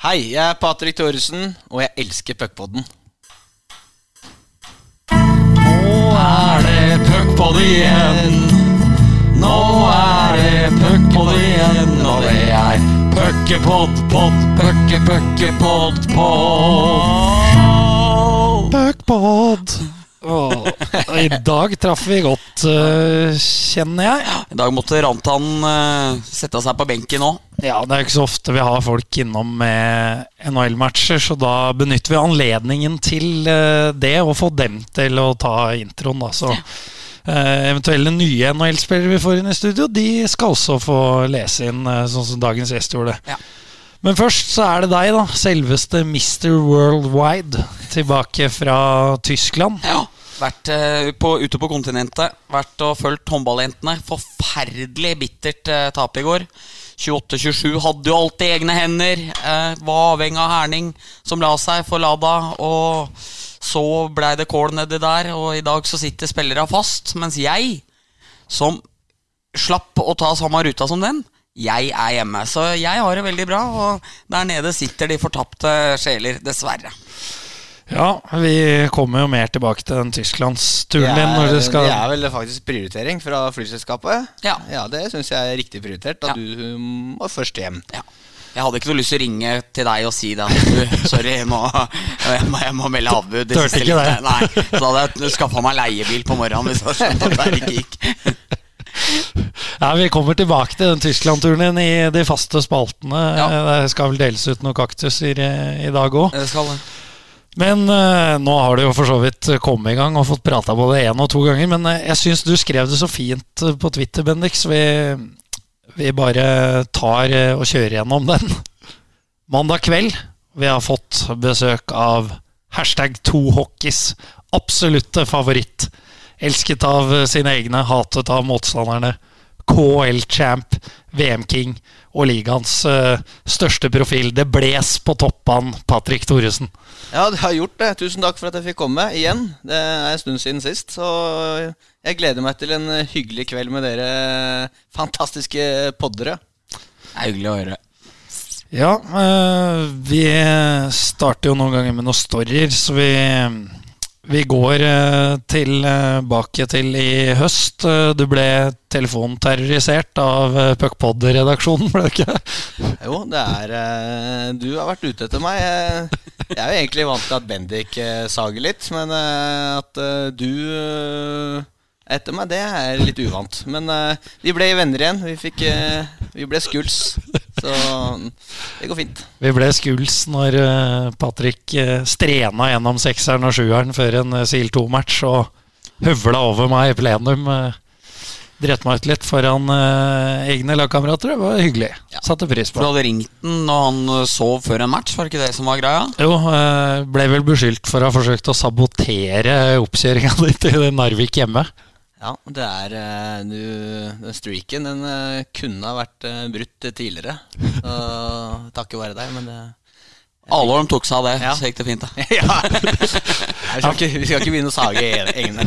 Hei, jeg er Patrick Thoresen, og jeg elsker puckpodden. Nå er det puckpod igjen. Nå er det puckpod igjen, og det er puckepod, pod, pucke, puckepod, pod. Puckpod. Åh, I dag traff vi godt, eh, kjenner jeg. I dag måtte Rantan eh, sette seg på benken òg. Ja, Det er ikke så ofte vi har folk innom med NHL-matcher, så da benytter vi anledningen til eh, det, og få dem til å ta introen. da, så Eventuelle nye NHL-spillere vi får inn i studio, de skal også få lese inn, sånn som dagens gjest gjorde. Ja. Men først så er det deg, da. Selveste Mr. Worldwide. Tilbake fra Tyskland. Ja. Vært eh, på, ute på kontinentet. Vært og fulgt håndballjentene. Forferdelig bittert eh, tap i går. 28-27 hadde jo alt i egne hender. Eh, var avhengig av Herning, som la seg for Lada. Og så blei det kål nedi der, og i dag så sitter spillere fast. Mens jeg, som slapp å ta samme ruta som den, jeg er hjemme. Så jeg har det veldig bra, og der nede sitter de fortapte sjeler, dessverre. Ja, vi kommer jo mer tilbake til den Tysklandsturen din når du skal det er vel faktisk prioritering fra flyselskapet. Ja. ja det syns jeg er riktig prioritert. At Ja. du må først hjem. Ja. Jeg hadde ikke noe lyst til å ringe til deg og si det at du, sorry, nå, jeg, må, jeg må melde avbud. det Turte ikke det. Nei, så hadde jeg skaffa meg leiebil på morgenen hvis jeg skjønte at det ikke gikk. Ja, Vi kommer tilbake til den Tyskland-turen din i de faste spaltene. Ja. Det skal vel deles ut noen kaktuser i, i dag òg. Men uh, nå har du jo for så vidt kommet i gang og fått prata både én og to ganger. Men uh, jeg syns du skrev det så fint eh, på Twitter, Bendix. Vi, vi bare tar uh, og kjører gjennom den. Mandag kveld. Vi har fått besøk av hashtag tohockeys absolutte favoritt. Elsket av sine egne, hatet av motstanderne. KL-champ, VM-king og ligaens uh, største profil. Det bles på toppene, Patrick Thoresen. Ja, det har gjort det. Tusen takk for at jeg fikk komme igjen. Det er en stund siden sist. Så jeg gleder meg til en hyggelig kveld med dere fantastiske poddere. Det er hyggelig å høre. Ja, uh, vi starter jo noen ganger med noen storyer, så vi, vi går eh, tilbake til i høst. Eh, Du ble telefonterrorisert av eh, Puckpod-redaksjonen, ble det ikke? Jo, det er eh, Du har vært ute etter meg. Jeg, er jo egentlig vant til at Bendik eh, sager litt, men eh, at eh, du eh, etter meg, det er litt uvant. Men eh, vi ble venner igjen. Vi, fikk, eh, vi ble skuls. Så det går fint. Vi ble skuls når eh, Patrick eh, strena gjennom sekseren og sjueren før en eh, SIL 2-match og høvla over meg i plenum. Drepte meg ut litt foran egne lagkamerater. Det var hyggelig. Satte pris på. du hadde ringt den når han sov før en match, var det ikke det som var greia? Jo, ble vel beskyldt for å ha forsøkt å sabotere oppkjøringa di til Narvik hjemme. Ja, det er eh, du, Den streaken den eh, kunne ha vært eh, brutt tidligere. Så takket være deg, men det Alholm tok seg av det, Ja. så gikk det fint. da Ja. Vi, skal ikke, vi skal ikke begynne å sage e- egne.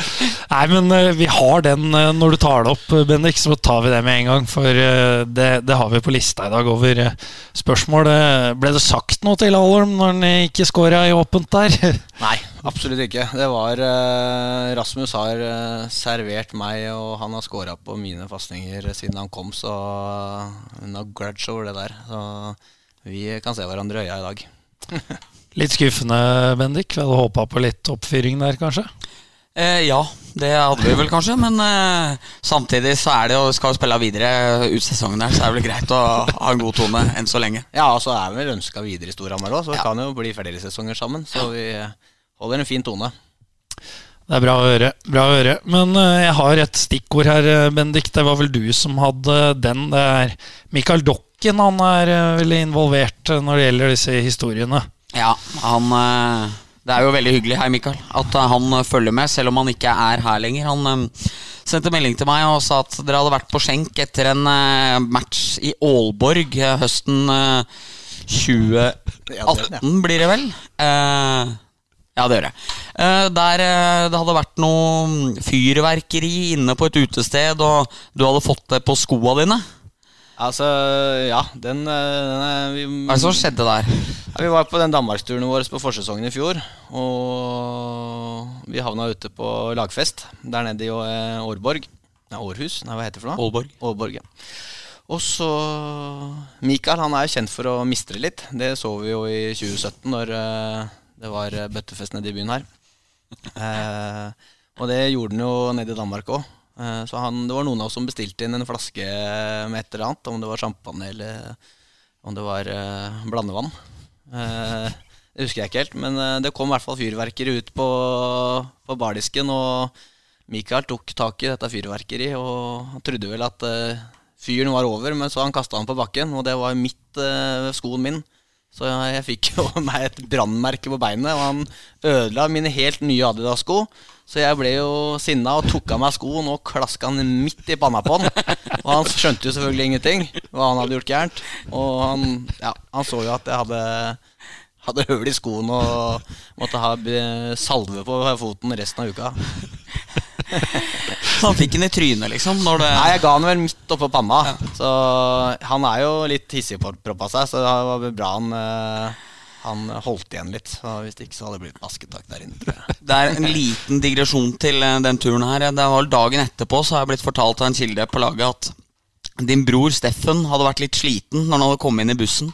Nei, men vi har den når du tar det opp, Bendik, så tar vi det med en gang. For det, det har vi på lista i dag over spørsmål. Ble det sagt noe til Alholm når han ikke scora i åpent der? Nei, absolutt ikke. Det var eh, Rasmus har eh, servert meg, og han har scora på mine fastninger siden han kom, så no grudge over det der. Så vi kan se hverandre i øya i dag. Litt skuffende, Bendik. Vi hadde håpa på litt oppfyring der, kanskje. Eh, ja, det hadde vi vel kanskje, men eh, samtidig så er det jo, skal jo spille videre ut sesongen her, så er det vel greit å ha en god tone enn så lenge. Ja, og så er vi vel ønska videre i Storhamar òg, så det Ja. kan jo bli flere sesonger sammen. Så vi holder en fin tone. Det er bra å høre. Bra å høre. Men eh, jeg har et stikkord her, eh, Bendik. Det var vel du som hadde den. Det er Mikael Dokken. Han er eh, veldig involvert når det gjelder disse historiene. Ja, han Det er jo veldig hyggelig, hei Mikael, at han følger med, selv om han ikke er her lenger. Han sendte melding til meg og sa at dere hadde vært på skjenk etter en match i Aalborg høsten eh, 2018, blir det vel? Eh, ja, det gjør jeg. Eh, der eh, det hadde vært noe fyrverkeri inne på et utested, og du hadde fått det på skoa dine. Altså, ja, den, eh, den vi, Hva er det som skjedde der? ja, vi var på den danmarksturen vår på forsesongen i fjor. Og vi havna ute på lagfest der nede i Årborg. Nei, Århus? Nei, hva heter det for noe? Aalborg. Aalborg, ja. Og så Mikael han er jo kjent for å mistre litt. Det så vi jo i 2017 når det var eh, bøttefest nede i byen her. Eh, og det gjorde han jo nede i Danmark òg. Eh, så han, det var noen av oss som bestilte inn en flaske med et eller annet. Om det var champagne eller om det var eh, blandevann. Eh, det husker jeg ikke helt, men eh, det kom i hvert fall fyrverkeri ut på, på bardisken. Og Mikael tok tak i dette fyrverkeriet og han trodde vel at fyren var over, men så han kasta han på bakken, og det var midt ved skoen min. Så jeg fikk jo meg et brannmerke på beinet, og han ødela mine helt nye Adidas-sko. Så jeg ble jo sinna og tok av meg skoen og klaska han midt i panna på han. Og han skjønte jo selvfølgelig ingenting hva han hadde gjort gærent. Og han, ja, han så jo at jeg hadde, hadde høl i skoen og måtte ha salve på foten resten av uka. Han fikk den i trynet, liksom? Det Nei, jeg ga han vel midt oppå panna. Så han er jo litt hissig hissigpropp av seg, så det var bra han, eh, han holdt igjen litt. Så Hvis ikke så hadde det blitt basketak der inne, tror jeg. Det er en liten digresjon til eh, den turen her. Det var Dagen etterpå så har jeg blitt fortalt av en kilde på laget at din bror Steffen hadde vært litt sliten når han hadde kommet inn i bussen.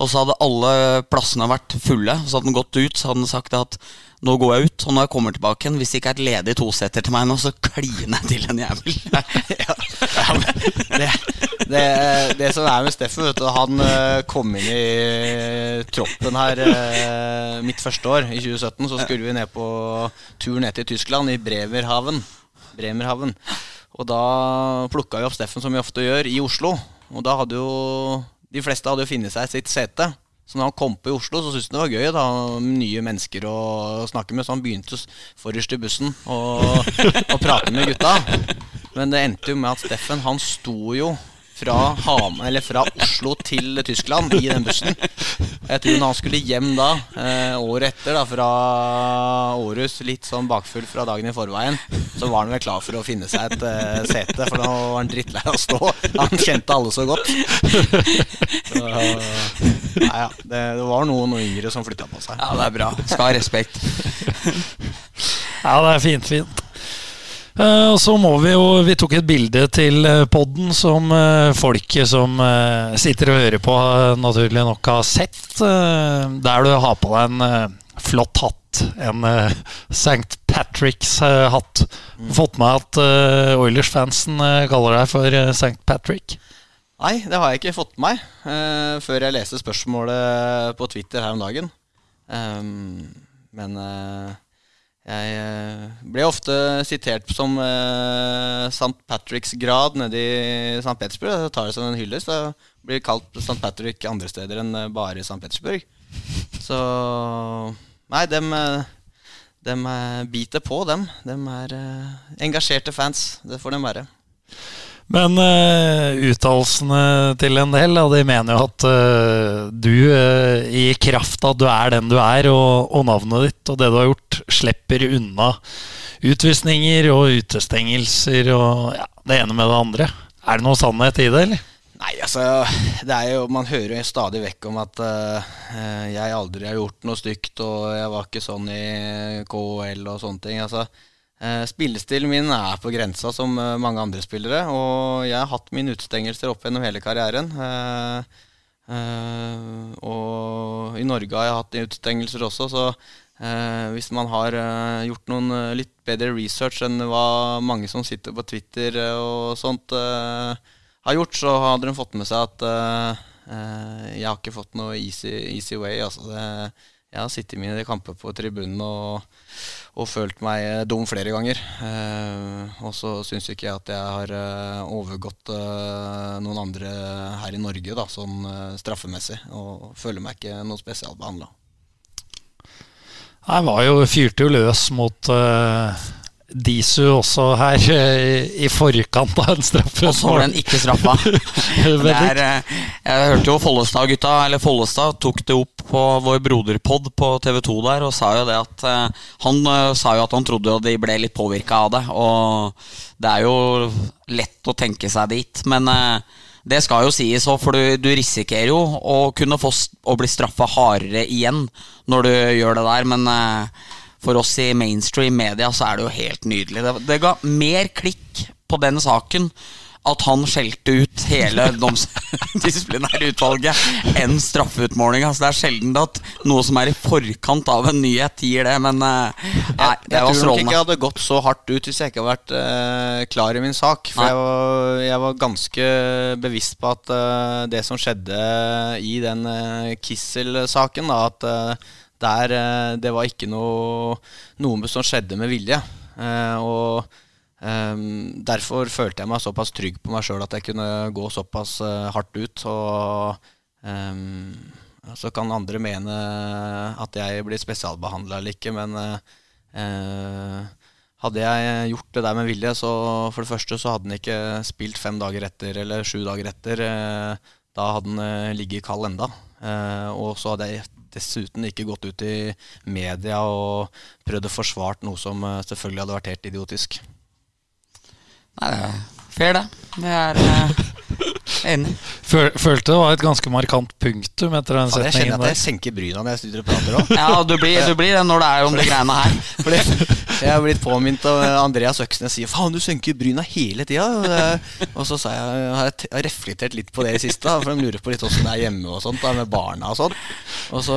Og så hadde alle plassene vært fulle. Så hadde han gått ut Så hadde han sagt at nå går jeg ut, og når jeg kommer tilbake igjen, hvis det ikke er et ledig toseter til meg nå, så kliner jeg til en jævel. ja, ja, det, det, det som er med Steffen, vet du, han eh, kom inn i troppen her eh, mitt første år, i 2017. Så skulle vi ned på tur ned til Tyskland, i Bremerhaven. Bremerhaven. Og da plukka vi opp Steffen, som vi ofte gjør, i Oslo. Og da hadde jo de fleste hadde jo funnet seg sitt sete. Så når han kom på i Oslo, så syntes han det var gøy da nye mennesker å snakke med. Så han begynte forrest i bussen og, og prate med gutta. Men det endte jo med at Steffen han sto jo fra, Ham, eller fra Oslo til Tyskland i den bussen. Jeg tror han skulle hjem da, eh, året etter, da, fra Århus, litt sånn bakfull fra dagen i forveien, så var han vel klar for å finne seg et eh, sete, for da var han drittlei av å stå. Han kjente alle så godt. Så, nei, ja, det, det var noen yngre som flytta på seg. Ja, det er bra. Skal ha respekt. Ja, det er fint, fint. Eh, og så må vi jo Vi tok et bilde til uh, podden som uh, folket som eh, sitter og hører på, eh, naturlig nok har sett. eh, der du har på deg en eh, flott hatt. En uh, St. Patrick's-hatt. Fått med at uh, Oilers-fansen eh, kaller deg for eh, St. Patrick. Nei, det har jeg ikke fått med meg uh, før jeg leste spørsmålet på Twitter her om dagen. Um, men eh, jeg eh, ble ofte sitert som uh, St. Patricks grad nede i St. Petersburg. Jeg tar det som en hyllest. Jeg blir kalt St. Patrick andre steder enn eh, bare i St. Petersburg. Så Nei, dem, eh, dem eh, biter på, dem. Dem er eh, engasjerte fans. Det får dem være. Men uh, uttalelsene til en del, og de mener jo at uh, du, uh, i kraft av at du er den du er, og, og navnet ditt og det du har gjort, slipper unna utvisninger og utestengelser og ja, det ene med det andre. Er det noe sannhet i det, eller? Nei, altså det er jo, Man hører jo stadig vekk om at jeg aldri har gjort noe stygt, og jeg var ikke sånn i KL og sånne ting. Altså, Spillestilen min er på grensa som eh, mange andre spillere, og jeg har hatt mine utestengelser opp gjennom hele karrieren. Eh, eh, og i Norge har jeg hatt utestengelser også, så eh, hvis man har eh, gjort noen eh, litt bedre research enn hva mange som sitter på Twitter eh, og sånt eh, har gjort, så hadde de fått med seg at eh, eh, jeg har ikke fått noe easy, easy way. Altså det, jeg har sittet mine kamper på tribunen og, og følt meg eh, dum flere ganger. Eh, og så syns ikke jeg at jeg har eh, overgått eh, noen andre her i Norge da, sånn eh, straffemessig. Og føler meg ikke noe spesielt behandla. Jeg var jo, fyrte jo løs mot eh, Disu også her eh, i forkant av en straffe. Og så var den ikke straffa. Er, eh, jeg hørte jo Follestad-gutta, eller Follestad, tok det opp på vår broderpod på TV2 der, og sa jo det at eh, Han sa jo at han trodde de ble litt påvirka av det, og det er jo lett å tenke seg dit, men Det skal jo sies òg, for du, du, risikerer jo å kunne få å bli straffa hardere igjen når du gjør det der, men for oss i mainstream media så er det jo helt nydelig. Det, det ga mer klikk på den saken at han skjelte ut hele disiplinærutvalget enn straffeutmålinga. Så det er sjelden at noe som er i forkant av en nyhet, gir det. Men uh, nei, det jeg, var strålende. Jeg tror nok ikke jeg hadde gått så hardt ut hvis jeg ikke hadde vært uh, klar i min sak. For jeg var, jeg var, ganske bevisst på at uh, det som skjedde i den Kissel-saken, at der, det var ikke noe, noe som skjedde med vilje. og Um, derfor følte jeg meg såpass trygg på meg sjøl at jeg kunne gå såpass hardt ut. Og så kan andre mene at jeg blir spesialbehandla eller ikke, men hadde jeg gjort det der med vilje, så for det første så hadde han ikke spilt fem dager etter eller sju dager etter. Da hadde han ligget kald enda. og så hadde jeg dessuten ikke gått ut i media og prøvd å forsvart noe som selvfølgelig hadde vært helt idiotisk. Nei, det er fair, det. Det er uh, enig. Følte det var et ganske markant punktum etter den setningen. Jeg kjenner at jeg senker bryna når jeg sitter og prater òg. Ja, du blir, du blir, det når det er om de greiene her. Fordi jeg har blitt påminnet av Andreas Øksnes sier 'faen, du senker bryna hele tida'. Og så sa jeg, har jeg reflektert litt på det i siste, for de lurer på litt åssen det er hjemme og sånt, da, med barna og sånn. Og så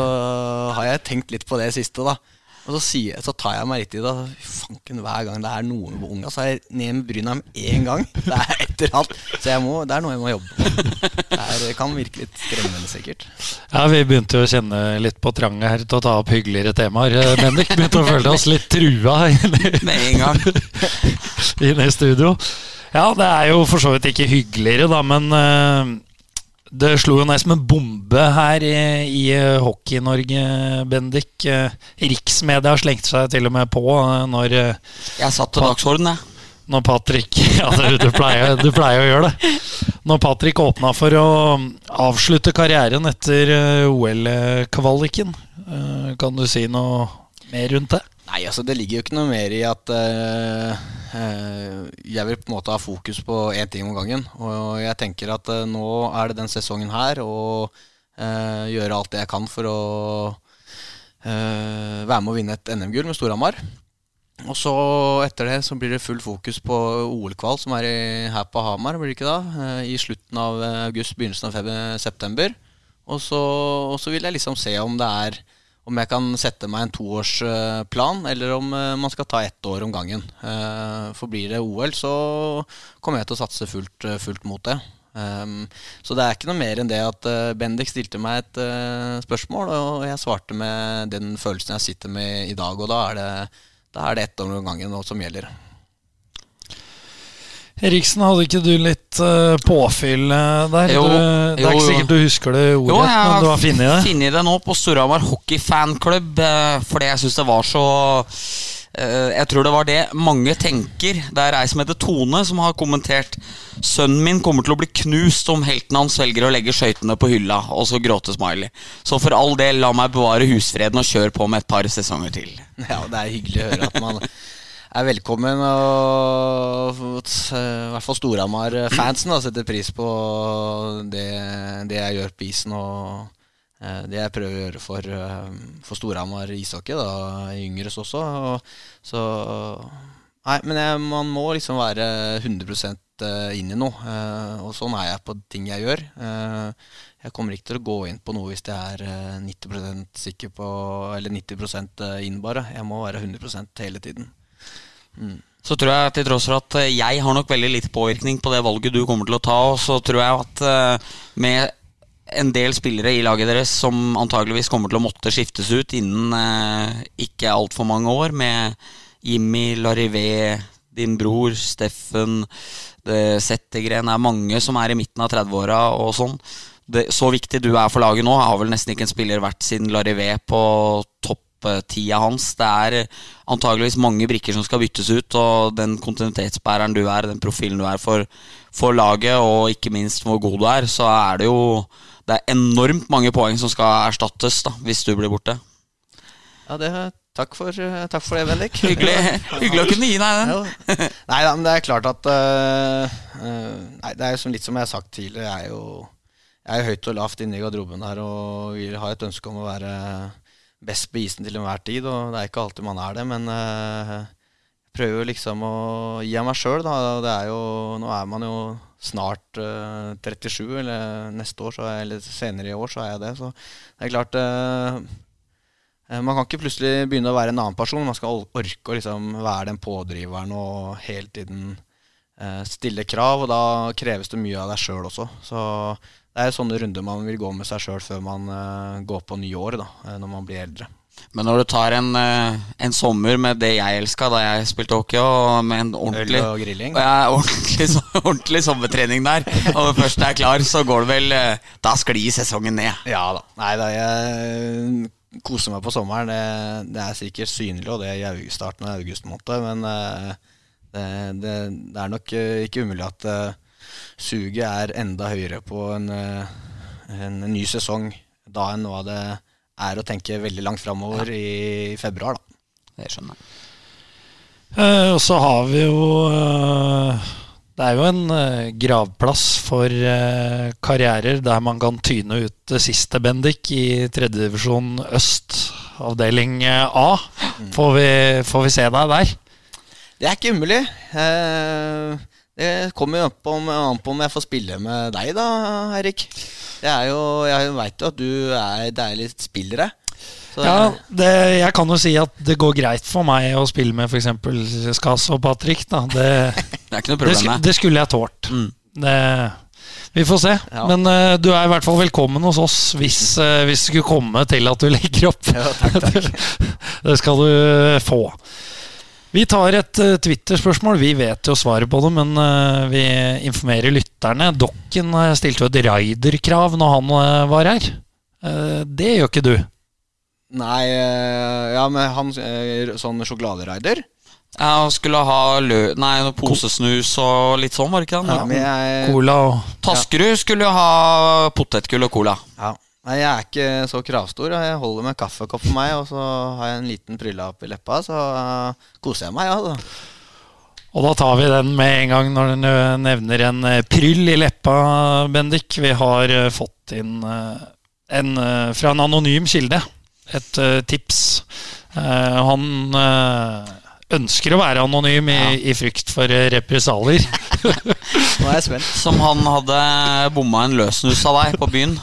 har jeg tenkt litt på det siste, da. Og så, sier, så, tar jeg meg litt i det. Fanken, hver gang det er noe med unga, så er jeg ned med bryna med én gang. Det er et eller annet. Så må, det er noe jeg må jobbe med. Det, er, det kan virke litt skremmende, sikkert. Ja, vi begynte jo å kjenne litt på tranget her til å ta opp hyggeligere temaer. Eh, Bendik begynte å føle oss litt trua med en gang inne i studio. Ja, det er jo for så vidt ikke hyggeligere, da, men uh, det slo jo ned som en bombe her i, i eh, Hockey-Norge, Bendik. Eh, riksmedia slengte seg til og med på eh, når Jeg satt til dagsorden, jeg. Når Patrick Ja, du, du, pleier, du, pleier, å gjøre det. Når Patrick åpna for å avslutte karrieren etter OL-kvaliken, kan du si noe mer rundt det? Nei, altså det ligger jo ikke noe mer i at uh, jeg vil på en måte ha fokus på én ting om gangen. Og jeg tenker at uh, nå er det den sesongen her, og gjøre alt det jeg kan for å være med å vinne et NM-gull med Storhamar. Og så etter det så blir det full fokus på OL-kval, som er i, her på Hamar, blir det ikke da? I slutten av august, begynnelsen av september. Og så, og så vil jeg liksom se om det er om jeg kan sette meg en toårsplan, eller om eh, man skal ta ett år om gangen. Eh, for blir det OL, så kommer jeg til å satse fullt, eh, fullt mot det. Um, så det er ikke noe mer enn det at Bendik stilte meg et spørsmål, og jeg svarte med den følelsen jeg sitter med i dag. Og da er det, da er det ett år om gangen som gjelder. Eriksen, hadde ikke du litt uh, påfyll uh, der? Jo, du, det er jo, ikke sikkert du husker det ordet, jo, men du har funnet det? funnet det nå på Storhamar hockeyfanklubb, uh, fordi jeg syns det var så Jeg tror det var det mange tenker. Det er ei som heter Tone, som har kommentert Sønnen min kommer til å bli knust om helten hans velger å legge skøytene på hylla, og så gråte-smiley. Så for all del, la meg bevare husfreden og kjør på med et par sesonger til. Ja, det er hyggelig å høre at man er velkommen. Og i hvert fall Storhamar-fansen setter pris på det, det, jeg gjør på isen. Og eh, det jeg prøver å gjøre for, eh, for Storhamar ishockey, da, yngres også. Og, så Nei, men jeg, man må liksom være 100 eh, inn i noe. Og sånn er jeg på ting jeg gjør. Jeg kommer ikke til å gå inn på noe hvis jeg er 90% sikker på Eller 90 inn, bare. Jeg må være 100% hele tiden. Så tror jeg til tross for at eh, jeg har nok veldig litt påvirkning på det valget du kommer til å ta, så tror jeg at eh, med en del spillere i laget deres som antageligvis kommer til å måtte skiftes ut innen eh, ikke altfor mange år, med Jimmy, Larivé, din bror, Steffen, Settegren Det er mange som er i midten av 30-åra og sånn. Det, så viktig du er for laget nå, har vel nesten ikke en spiller vært siden Larivé på topp topptida hans. Det er antageligvis mange brikker som skal byttes ut, og den kontinuitetsbæreren du er, den profilen du er for, for laget, og ikke minst hvor god du er, så er det jo det er enormt mange poeng som skal erstattes da, hvis du blir borte. Ja, det Takk for, eh, takk for det, Bendik. Hyggelig, hyggelig å kunne gi deg den. Nei da, men det er klart at eh, eh, Nei, det er som, litt som jeg har sagt tidligere. Jeg er jo, jeg er høyt og lavt inne i garderoben her og vil ha et ønske om å være best på isen til enhver tid. Og det er ikke alltid man er det, men uh, jeg prøver liksom å gi av meg sjøl. Det er jo Nå er man jo snart uh, 37, eller neste år, er, eller senere i år, så er jeg det. Så det er klart eh, Eh, Man kan ikke plutselig begynne å være en annen person. Man skal orke å liksom være den pådriveren og hele tiden eh, stille krav. Og da kreves det mye av deg sjøl også. Så det er sånne runder man vil gå med seg sjøl før man eh, går på nye år, da, eh, når man blir eldre. Men når du tar en, eh, en sommer med det jeg elska da jeg spilte hockey, og med en Øl ordentlig og grilling. Ja, ordentlig, ordentlig sommertrening der, og først er klar, så går det vel Da sklir sesongen ned. Ja da. Nei da, jeg koser meg på sommeren. Det, det er sikkert synlig, og det er i starten av august måned. Men det, det, det er nok ikke umulig at suget er enda høyere på en, eh, en ny sesong da enn hva det er å tenke veldig langt framover i februar, da. Det skjønner jeg. Eh, og så har vi jo eh, Det er jo en eh, gravplass for eh, karrierer der man kan tyne ut det siste, Bendik, i tredjedivisjon øst, avdeling A. A. Får vi, får vi se deg der? Det er ikke umulig. Eh, det kommer jo an på, om, jeg får spille med deg, da, Eirik. Jo, Jeg veit jo at du er deilig spillere. Så Ja, det, jeg kan jo si at det går greit for meg å spille med f.eks. Skas og Patrick. Da. Det, Det er ikke noe problem det, det skulle jeg tålt. Mm. Det, vi får se. Ja. Men uh, du er i hvert fall velkommen hos oss hvis, uh, hvis det skulle komme til at du legger opp. Ja, takk, takk. det skal du få. Vi tar et uh, Twitter-spørsmål. Vi vet jo svaret på det, men uh, vi informerer lytterne. Dokken uh, stilte jo et raiderkrav når han var her. Eh, det gjør ikke du. Nei, ja, men han sånn sjokoladeraider Jeg skulle ha lø... Nei, noe posesnus og litt sånn, var det ikke han? ja, men jeg, Cola og Taskerud skulle ha potetgull og cola. ja. Nei, jeg er ikke så kravstor. Jeg holder med kaffekopp for meg, og så har jeg en liten pryllapp i leppa, så eh, koser jeg meg. Ja, da. Og da tar vi den med en gang når du nevner en pryll i leppa, Bendik. Vi har fått inn en fra en anonym kilde. Et tips. Eh, han ønsker å være anonym i, i frykt for represalier. Nå er jeg spent. Som han hadde bomma en løsnus av deg på byen.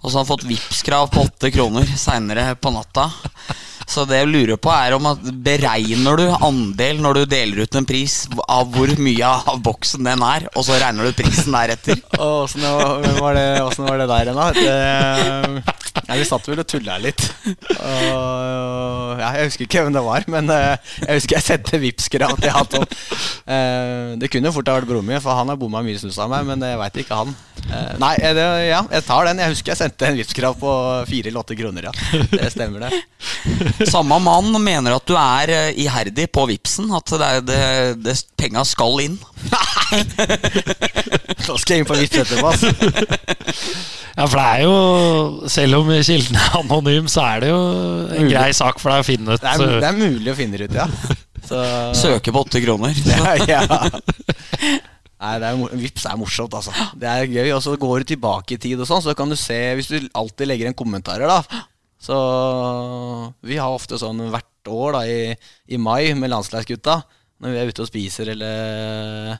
Og så har han fått Vipps-krav på åtte kroner seinere på natta. Så det jeg lurer på, er om at beregner du andel når du deler ut en pris av hvor mye av boksen den er, og så regner du prisen deretter? Åssen var, det- var det der igjen, da? Vi satt vel og tulla litt. Og, ja, jeg husker ikke hvem det var, men eh, jeg husker jeg sendte Vipps-krav til han. Tom. Eh, det kunne fort ha vært broren min, for han har bomma mye snus av meg, men jeg veit ikke han. Eh, nei, det, ja, jeg tar den. Jeg husker jeg sendte en Vipps-krav på fire eller åtte kroner, ja. Det stemmer, det. Samme mann mener at du er eh, iherdig på Vipsen, at det, er- det, det, penga skal inn. Da skal jeg inn på vips etterpå, altså. Ja, for det er jo Selv om kilden er anonym, så er det jo en Mulig. grei sak for deg å finne ut Det er, det er mulig å finne det ut, ja. Så, Søke på åtte kroner. Ja, ja. Nei, det er, Vips er morsomt, altså. Det er gøy. Og så går du tilbake i tid, og sånn, så kan du se Hvis du alltid legger inn kommentarer, da. Så Vi har ofte sånn hvert år da i, i mai med landslagsgutta. Når vi er ute og spiser, eller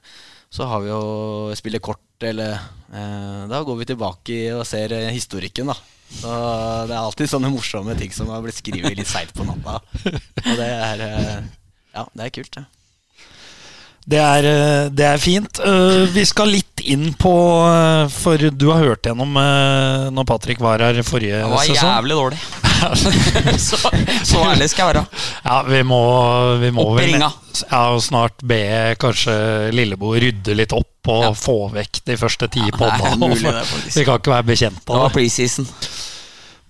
så har vi jo spiller kort, eller eh, Da går vi tilbake og ser historikken, da. Så det er alltid sånne morsomme ting som har blitt skrevet litt seint på natta. Og det er eh, Ja, det er kult, det. Det er, eh, det er fint. Eh, Vi skal litt inn på eh, For du har hørt gjennom når Patrick var her forrige Det var sesong. jævlig dårlig. så, så ærlig skal jeg være. Ja, vi må, vi må Opp i vel ringa. ja, og snart be kanskje Lillebo rydde litt opp og Ja. få vekk de første ti ja, det, faktisk. Vi kan ikke være bekjent Det av var det. preseason.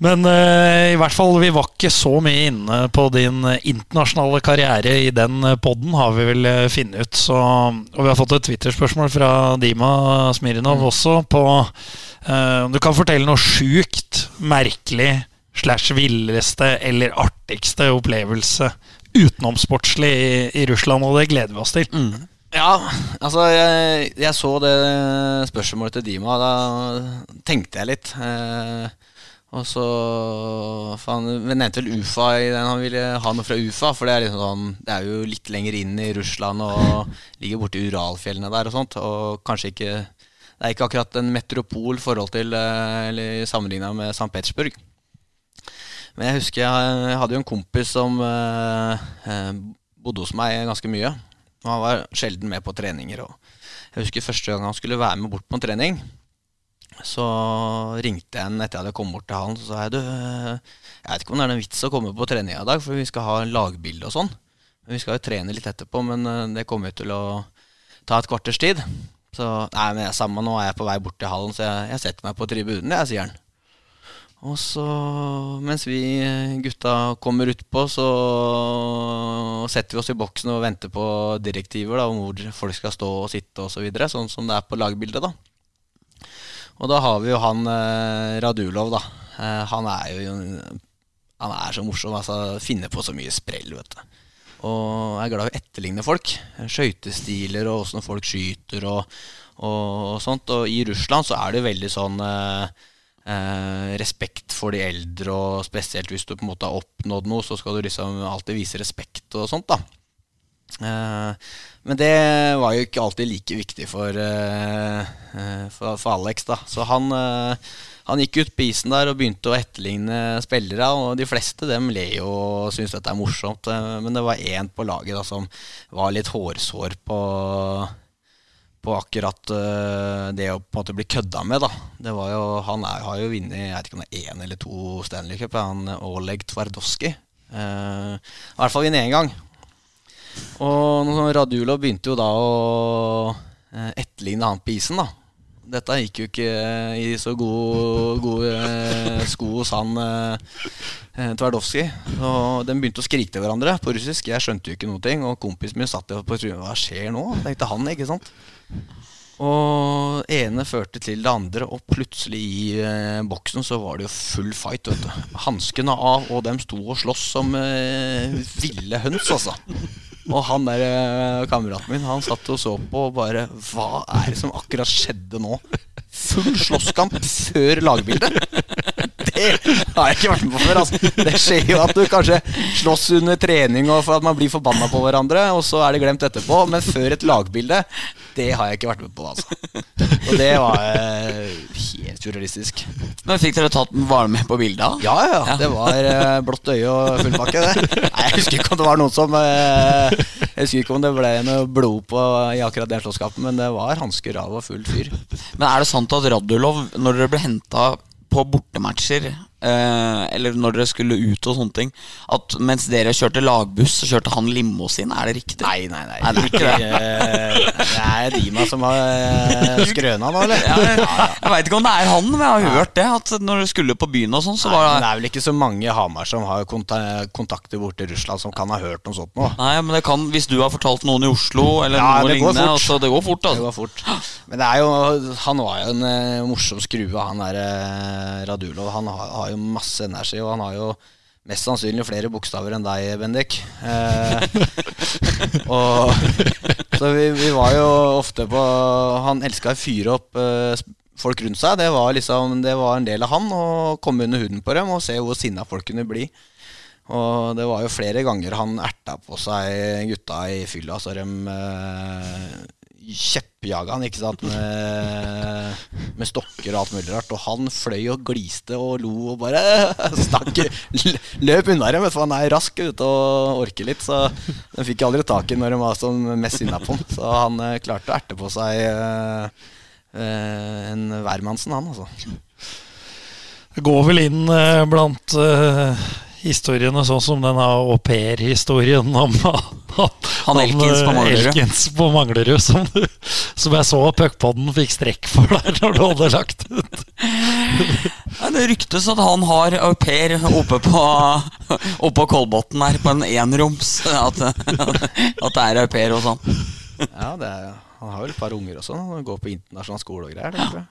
Men uh, i hvert fall, vi var ikke så mye inne på din eh, internasjonale karriere i den podden, poden, har vi vel uh, funnet ut. Så, og vi har fått et Twitter-spørsmål fra Dima Smirnov også på eh, om du kan fortelle noe sjukt, merkelig, slash villeste eller artigste opplevelse utenomsportslig i, i Russland, og det gleder vi oss til. Ja, altså jeg, jeg så det spørsmålet til Dima, da tenkte jeg litt. Eh, og så faen, vi nevnte vel Ufa i den han ville ha noe fra Ufa. For det er, liksom sånn, det er jo litt lenger inn i Russland og ligger borti Uralfjellene der og sånt. Og kanskje ikke Det er ikke akkurat en metropol forhold til eh, Eller sammenligna med St. Petersburg. Men jeg husker jeg, hadde jo en kompis som eh, eh, bodde hos meg ganske mye. Og han var sjelden med på treninger. Og jeg husker første gang han skulle være med bort på en trening. Så ringte jeg han etter jeg hadde kommet bort til han. Så sa jeg du, jeg vet ikke om det er noen vits å komme på trening i dag, for vi skal ha lagbilde og sånn. Vi skal jo trene litt etterpå, men eh, det kommer jo til å ta et kvarters tid. Så nei, men jeg, samme nå er jeg på vei bort til hallen, så jeg, jeg setter meg på tribunen, jeg, sier han. Og så, mens vi gutta kommer utpå, så setter vi oss i boksen og venter på direktiver da, om hvor folk skal stå og sitte osv., så videre, sånn som det er på lagbildet. da. Og da har vi jo han eh, Radulov, da. Eh, han er jo Han er så morsom. altså Finner på så mye sprell, vet du. Og er glad i å etterligne folk. Skøytestiler og åssen folk skyter og, og sånt. Og i Russland så er det jo veldig sånn eh, eh, respekt for de eldre, og spesielt hvis du på en måte har oppnådd noe, så skal du liksom alltid vise respekt og sånt, da. Eh, men det var jo ikke alltid like viktig for, eh, eh, for, for Alex, da. Så han, eh, han gikk ut på isen der og begynte å etterligne spillere, og de fleste dem ler jo og syns dette er morsomt. Men det var én på laget da som var litt hårsår på på akkurat det å på en måte bli kødda med. da Det var jo, Han er, har jo vunnet jeg vet ikke om det er én eller to Stanley Cup. Han Oleg Tvardowski. Uh, I hvert fall vunnet én gang. Og når Radulov begynte jo da å uh, etterligne han på isen. da Dette gikk jo ikke eh, i så gode, gode eh, sko hos han eh, Tvardowski. Og de begynte å skrike til hverandre på russisk. Jeg skjønte jo ikke noe. ting Og kompisen min satt jo på trynet. Hva skjer nå? tenkte han, ikke sant. Og ene førte til det andre, og plutselig i eh, boksen så var det jo full fight. vet du Hanskene av, og dem sto og sloss som eh, ville høns, altså. Og han der eh, kameraten min Han satt og så på og bare Hva er det som akkurat skjedde nå? Full slåsskamp før lagbildet. Det har jeg ikke vært med på før. Altså. Det skjer jo at du kanskje slåss under trening og for at man blir forbanna på hverandre, og så er det glemt etterpå. Men før et lagbilde, det har jeg ikke vært med på. Altså. Og det var eh, helt surrealistisk. Men Fikk dere tatt Var du med på bildet? Ja, ja, ja. Det var eh, blått øye og full pakke, det. Nei, jeg husker ikke om det var noen som eh, Jeg husker ikke om det ble noe blod på i akkurat den slåsskapet, men det var hansker av og full fyr. Men er det sant at Radulov, når dere ble henta på bortematcher, eller når dere skulle ut og sånne ting, at mens dere kjørte lagbuss, så kjørte han limousin? Er det riktig? Nei, nei, nei. Nei, det er ikke det. Eh, Det er Dima som har eh, skrøna nå, eller? Ja, jeg jeg veit ikke om det er han, men jeg har hørt det. At når dere skulle på byen og sånn, så var det det er vel ikke så mange i Hamar som har kontakter borte i Russland, som kan ha hørt noe sånt nå. Nei, men det kan, hvis du har fortalt noen i Oslo eller Ja, noe lignende altså, Det går fort, Det altså. går fort. Men det er jo, han var jo en eh, morsom skrue, han der eh, Radulov. Han har, har jo masse energi, og han har jo mest sannsynlig flere bokstaver enn deg, Bendik. Eh, og Så vi, vi var jo ofte på Han elska å fyre opp eh, folk rundt seg. Det var liksom Det var en del av han å komme under huden på dem og se hvor sinna folk kunne bli. Og det var jo flere ganger han erta på seg gutta i fylla, så de eh, kjeppjaga han, ikke sant, med, med stokker og alt mulig rart. Og han fløy og gliste og lo og bare stakk Løp unna dem, for han er rask ute og orker litt. Så den fikk aldri tak i når de var som mest sinna på han. Så han eh, klarte å erte på seg eh, eh, en hvermannsen, han, altså. Går vel inn blant historiene, sånn som denne aupair-historien om Han Elkins på Manglerud. Elkins på Manglerud, som, du, som jeg så puckpodden fikk strekk for der når du hadde lagt ut. Ja, det ryktes at han har au pair oppe på Oppe på Kolbotn her, på en enroms. At, at det er au pair hos han. Ja, det er, han har vel et par unger også. Han går på internasjonal skole og greier. Det, ja.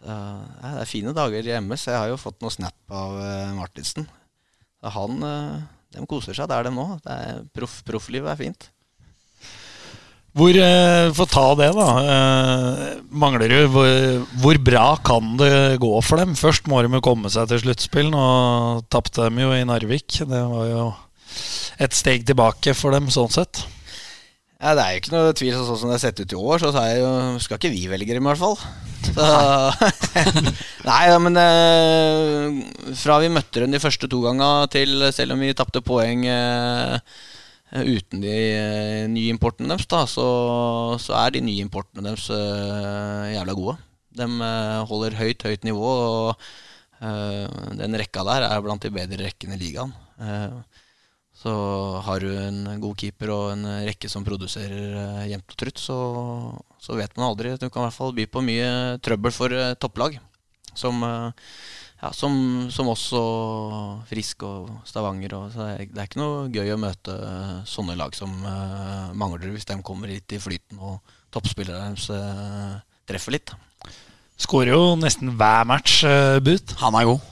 Så, ja, det er fine dager hjemme, så Jeg har jo fått noe snap av uh, Martinsen. Han uh, De koser seg der, de nå. Proff, profflivet er fint. Hvor, For å ta det, da. Mangler Manglerud, hvor, hvor, bra kan det gå for dem? Først må de jo komme seg til sluttspill. Nå tapte de jo i Narvik. Det var jo et steg tilbake for dem sånn sett. Ja, Det er jo ikke noe tvil sånn som det har sett ut i år, så er jo, skal ikke vi velge dem i hvert fall. Så, nei, ja, men eh, fra vi møtte dem de første to gangene til selv om vi tapte poeng eh, uten de eh, nye importene deres, da, så, så, er de nye importene deres eh, jævla gode. De eh, holder høyt, høyt nivå, og eh, den rekka der er blant de bedre rekkene i ligaen. Så har du en god keeper og en rekke som produserer uh, jevnt og trutt, så, så, vet man aldri. Du kan i hvert fall by på mye trøbbel for uh, topplag. Som, uh, ja, som, som også Frisk og Stavanger. Og, så det er ikke noe gøy å møte sånne lag som mangler hvis de kommer litt i flyten og toppspillerne deres treffer litt. Skårer jo nesten hver match, But. Han er god.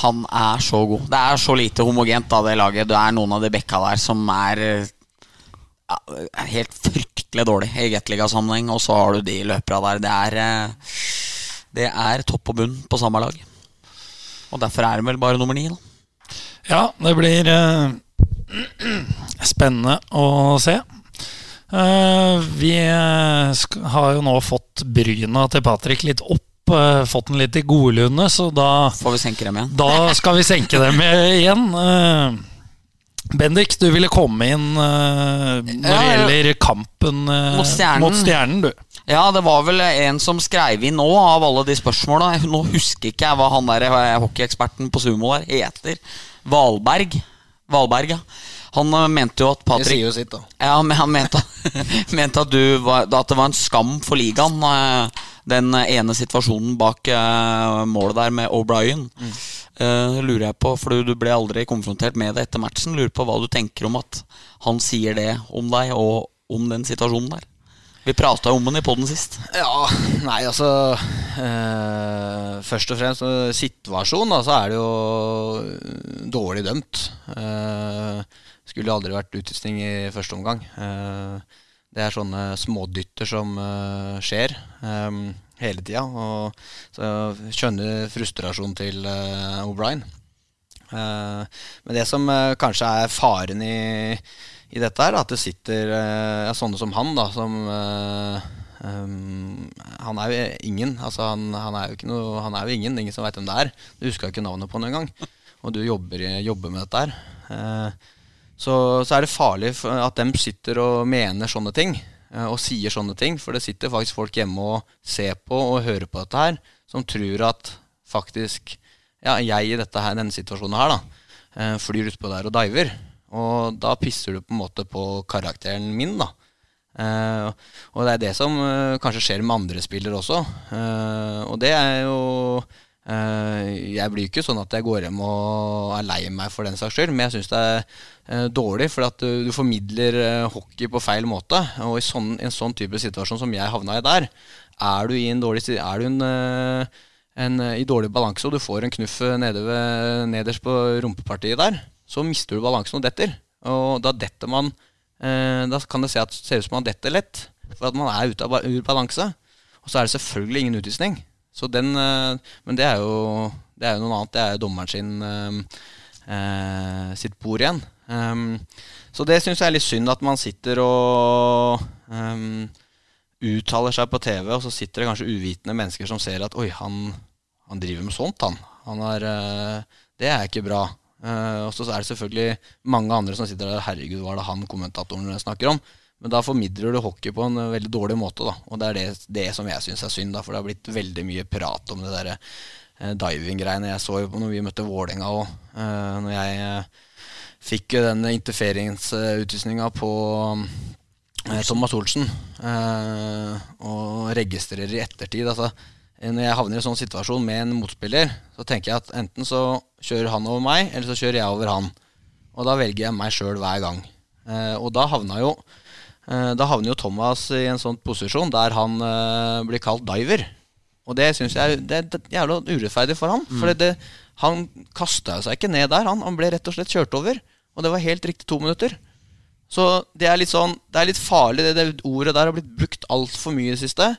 Han er så god. Det er så lite homogent av det laget. Det er noen av de bekka der som er ja, helt fryktelig dårlig i Gateliga-sammenheng, og så har du de løpera der. Det er, eh, det er topp og bunn på samme lag. Og derfor er de vel bare nummer ni, da. Ja, det blir uh, spennende å se. Uh, vi har jo nå fått bryna til Patrick litt opp uh, fått den litt i godlune, så da Får vi senke dem igjen? Da skal vi senke dem igjen. Uh, Bendik, du ville komme inn uh, når det gjelder kampen mot stjernen. mot, stjernen. du. Ja, det var vel en som skrev inn nå, av alle de spørsmåla. Nå husker ikke jeg hva han der hockeyeksperten på sumo der heter. Valberg. Valberg, ja. Han mente jo at Patrick Det sier jo sitt, da. Ja, men han mente, mente at, var, at, det var en skam for ligaen den ene situasjonen bak uh, målet der med O'Brien. Mm. Uh, lurer jeg på, for du ble aldri konfrontert med det etter matchen. Lurer på hva du tenker om at han sier det om deg og om den situasjonen der. Vi prata om den i poden sist. Ja, nei, altså øh, Først og fremst situasjonen, da, så er det jo dårlig dømt. Uh, skulle aldri vært utvisning i første omgang. Uh, det er sånne smådytter som skjer um, hele tida. Og så skjønner frustrasjonen til O'Brien. Men det som kanskje er faren i, i dette, her. at det sitter ja, sånne som han, da, som um, Han er jo ingen. Altså, han, han, er jo noe, han, er jo ingen. Ingen som veit hvem det er. Du husker ikke navnet på han engang. Og du jobber, jobber med dette her så, så, er det farlig at dem sitter og mener sånne ting. Uh, og sier sånne ting. For det sitter faktisk folk hjemme og ser på og hører på dette her, som tror at faktisk ja, jeg i dette her, denne situasjonen her, da, eh, flyr utpå der og diver. Og da pisser du på en måte på karakteren min, da. Uh, og det er det som uh, kanskje skjer med andre spillere også. Uh, og det er jo jeg blir ikke sånn at jeg går hjem og er lei meg for den saks skyld, men jeg syns det er dårlig, for at du, du formidler hockey på feil måte. Og i sånn, en sånn type situasjon som jeg havna i der, er du i en dårlig Er du en, en, i dårlig balanse og du får en knuff nede ved, nederst på rumpepartiet der, så mister du balansen og detter. Og da detter man Da kan det se, at, se ut som man detter lett, for at man er ute av ur balanse. Og så er det selvfølgelig ingen utvisning. Så den, eh, men det er, jo, det er jo noe annet. Det er jo dommeren sin eh, eh, sitt bord igjen. Um, så det syns jeg er litt synd at man sitter og um, uttaler seg på TV, og så sitter det kanskje uvitende mennesker som ser at oi, han, han driver med sånt, han. han er, det er ikke bra. Uh, og så er det selvfølgelig mange andre som sitter der Herregud, hva er det han kommentatoren snakker om? Men da formidler du hockey på en eh, veldig dårlig måte. da Og det er det, det som jeg syns er synd, da for det har blitt veldig mye prat om det der uh, diving-greiene. Jeg så jo på når vi møtte Vålerenga òg, Uh, når jeg uh, fikk den interferingsutvisninga på um, Thomas Olsen, eh, og registrerer i ettertid. altså når jeg havner i en sånn situasjon med en motspiller, så tenker jeg at enten så kjører han over meg, eller så kjører jeg over han. Og da velger jeg meg sjøl hver gang. Eh, og da havna jo Eh, da havner jo Thomas i en sånn posisjon der han blir kalt diver. Og det syns jeg det, er jævla urettferdig for han. For det, han kasta seg ikke ned der. Han, han ble rett og slett kjørt over. Og det var helt riktig to minutter. Så det er litt sånn Det er litt farlig. Det, det ordet der har blitt brukt altfor mye i det siste.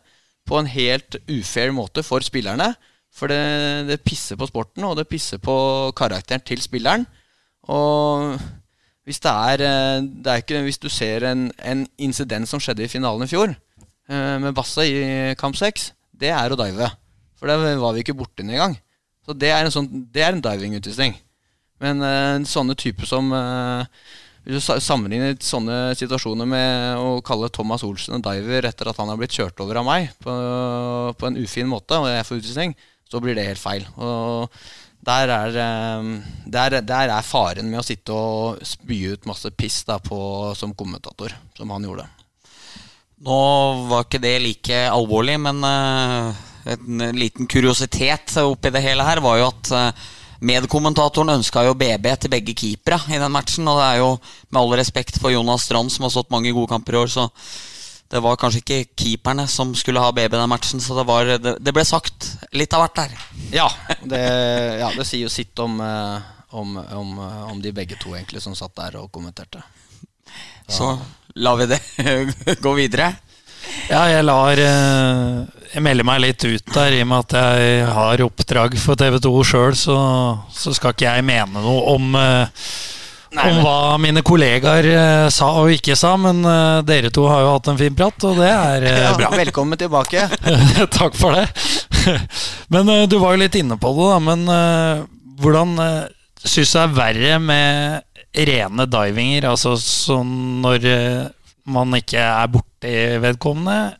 På en helt ufair måte for spillerne. For det, det pisser på sporten, og det pisser på karakteren til spilleren. Og hvis det er, eh, det er ikke, Hvis du ser en, en incident som skjedde i finalen i fjor, eh, med Basse i kamp 6, det er å dive. For det var vi ikke borti engang. Så det er en, sånn, en diving-utvisning. Men eh, sånne typer som Hvis du sammenligner sånne situasjoner med å kalle Thomas Olsen en diver etter at han har blitt kjørt over av meg på, på en ufin måte, og jeg får utvisning, så blir det helt feil. Og der er, eh, der, der er faren med å sitte og spy ut masse piss på, som kommentator, som han gjorde. Nå var ikke det like alvorlig, men eh, en liten kuriositet oppi det hele her var jo at eh, medkommentatoren ønska jo BB til begge keepere i den matchen. Og det er jo med all respekt for Jonas Strand, som har stått mange gode kamper i år, så det var kanskje ikke keeperne som skulle ha BB den matchen, så det, var, det, det ble sagt litt av hvert der. Ja, det, ja, det sier jo sitt om, eh, om, om, om de begge to egentlig som satt der og kommenterte. Så lar vi det gå videre. Ja, jeg lar eh, Jeg melder meg litt ut der, i og med at jeg har oppdrag for TV2 sjøl, så, så skal ikke jeg mene noe om eh, om hva mine kollegaer eh, sa og ikke sa, men dere to har jo hatt en fin prat, og det er Ja, bra. velkommen tilbake. Takk for det. men du var jo litt inne på det, da. Men hvordan syns du det er verre med rene divinger? Altså sånn når man ikke er borti vedkommende.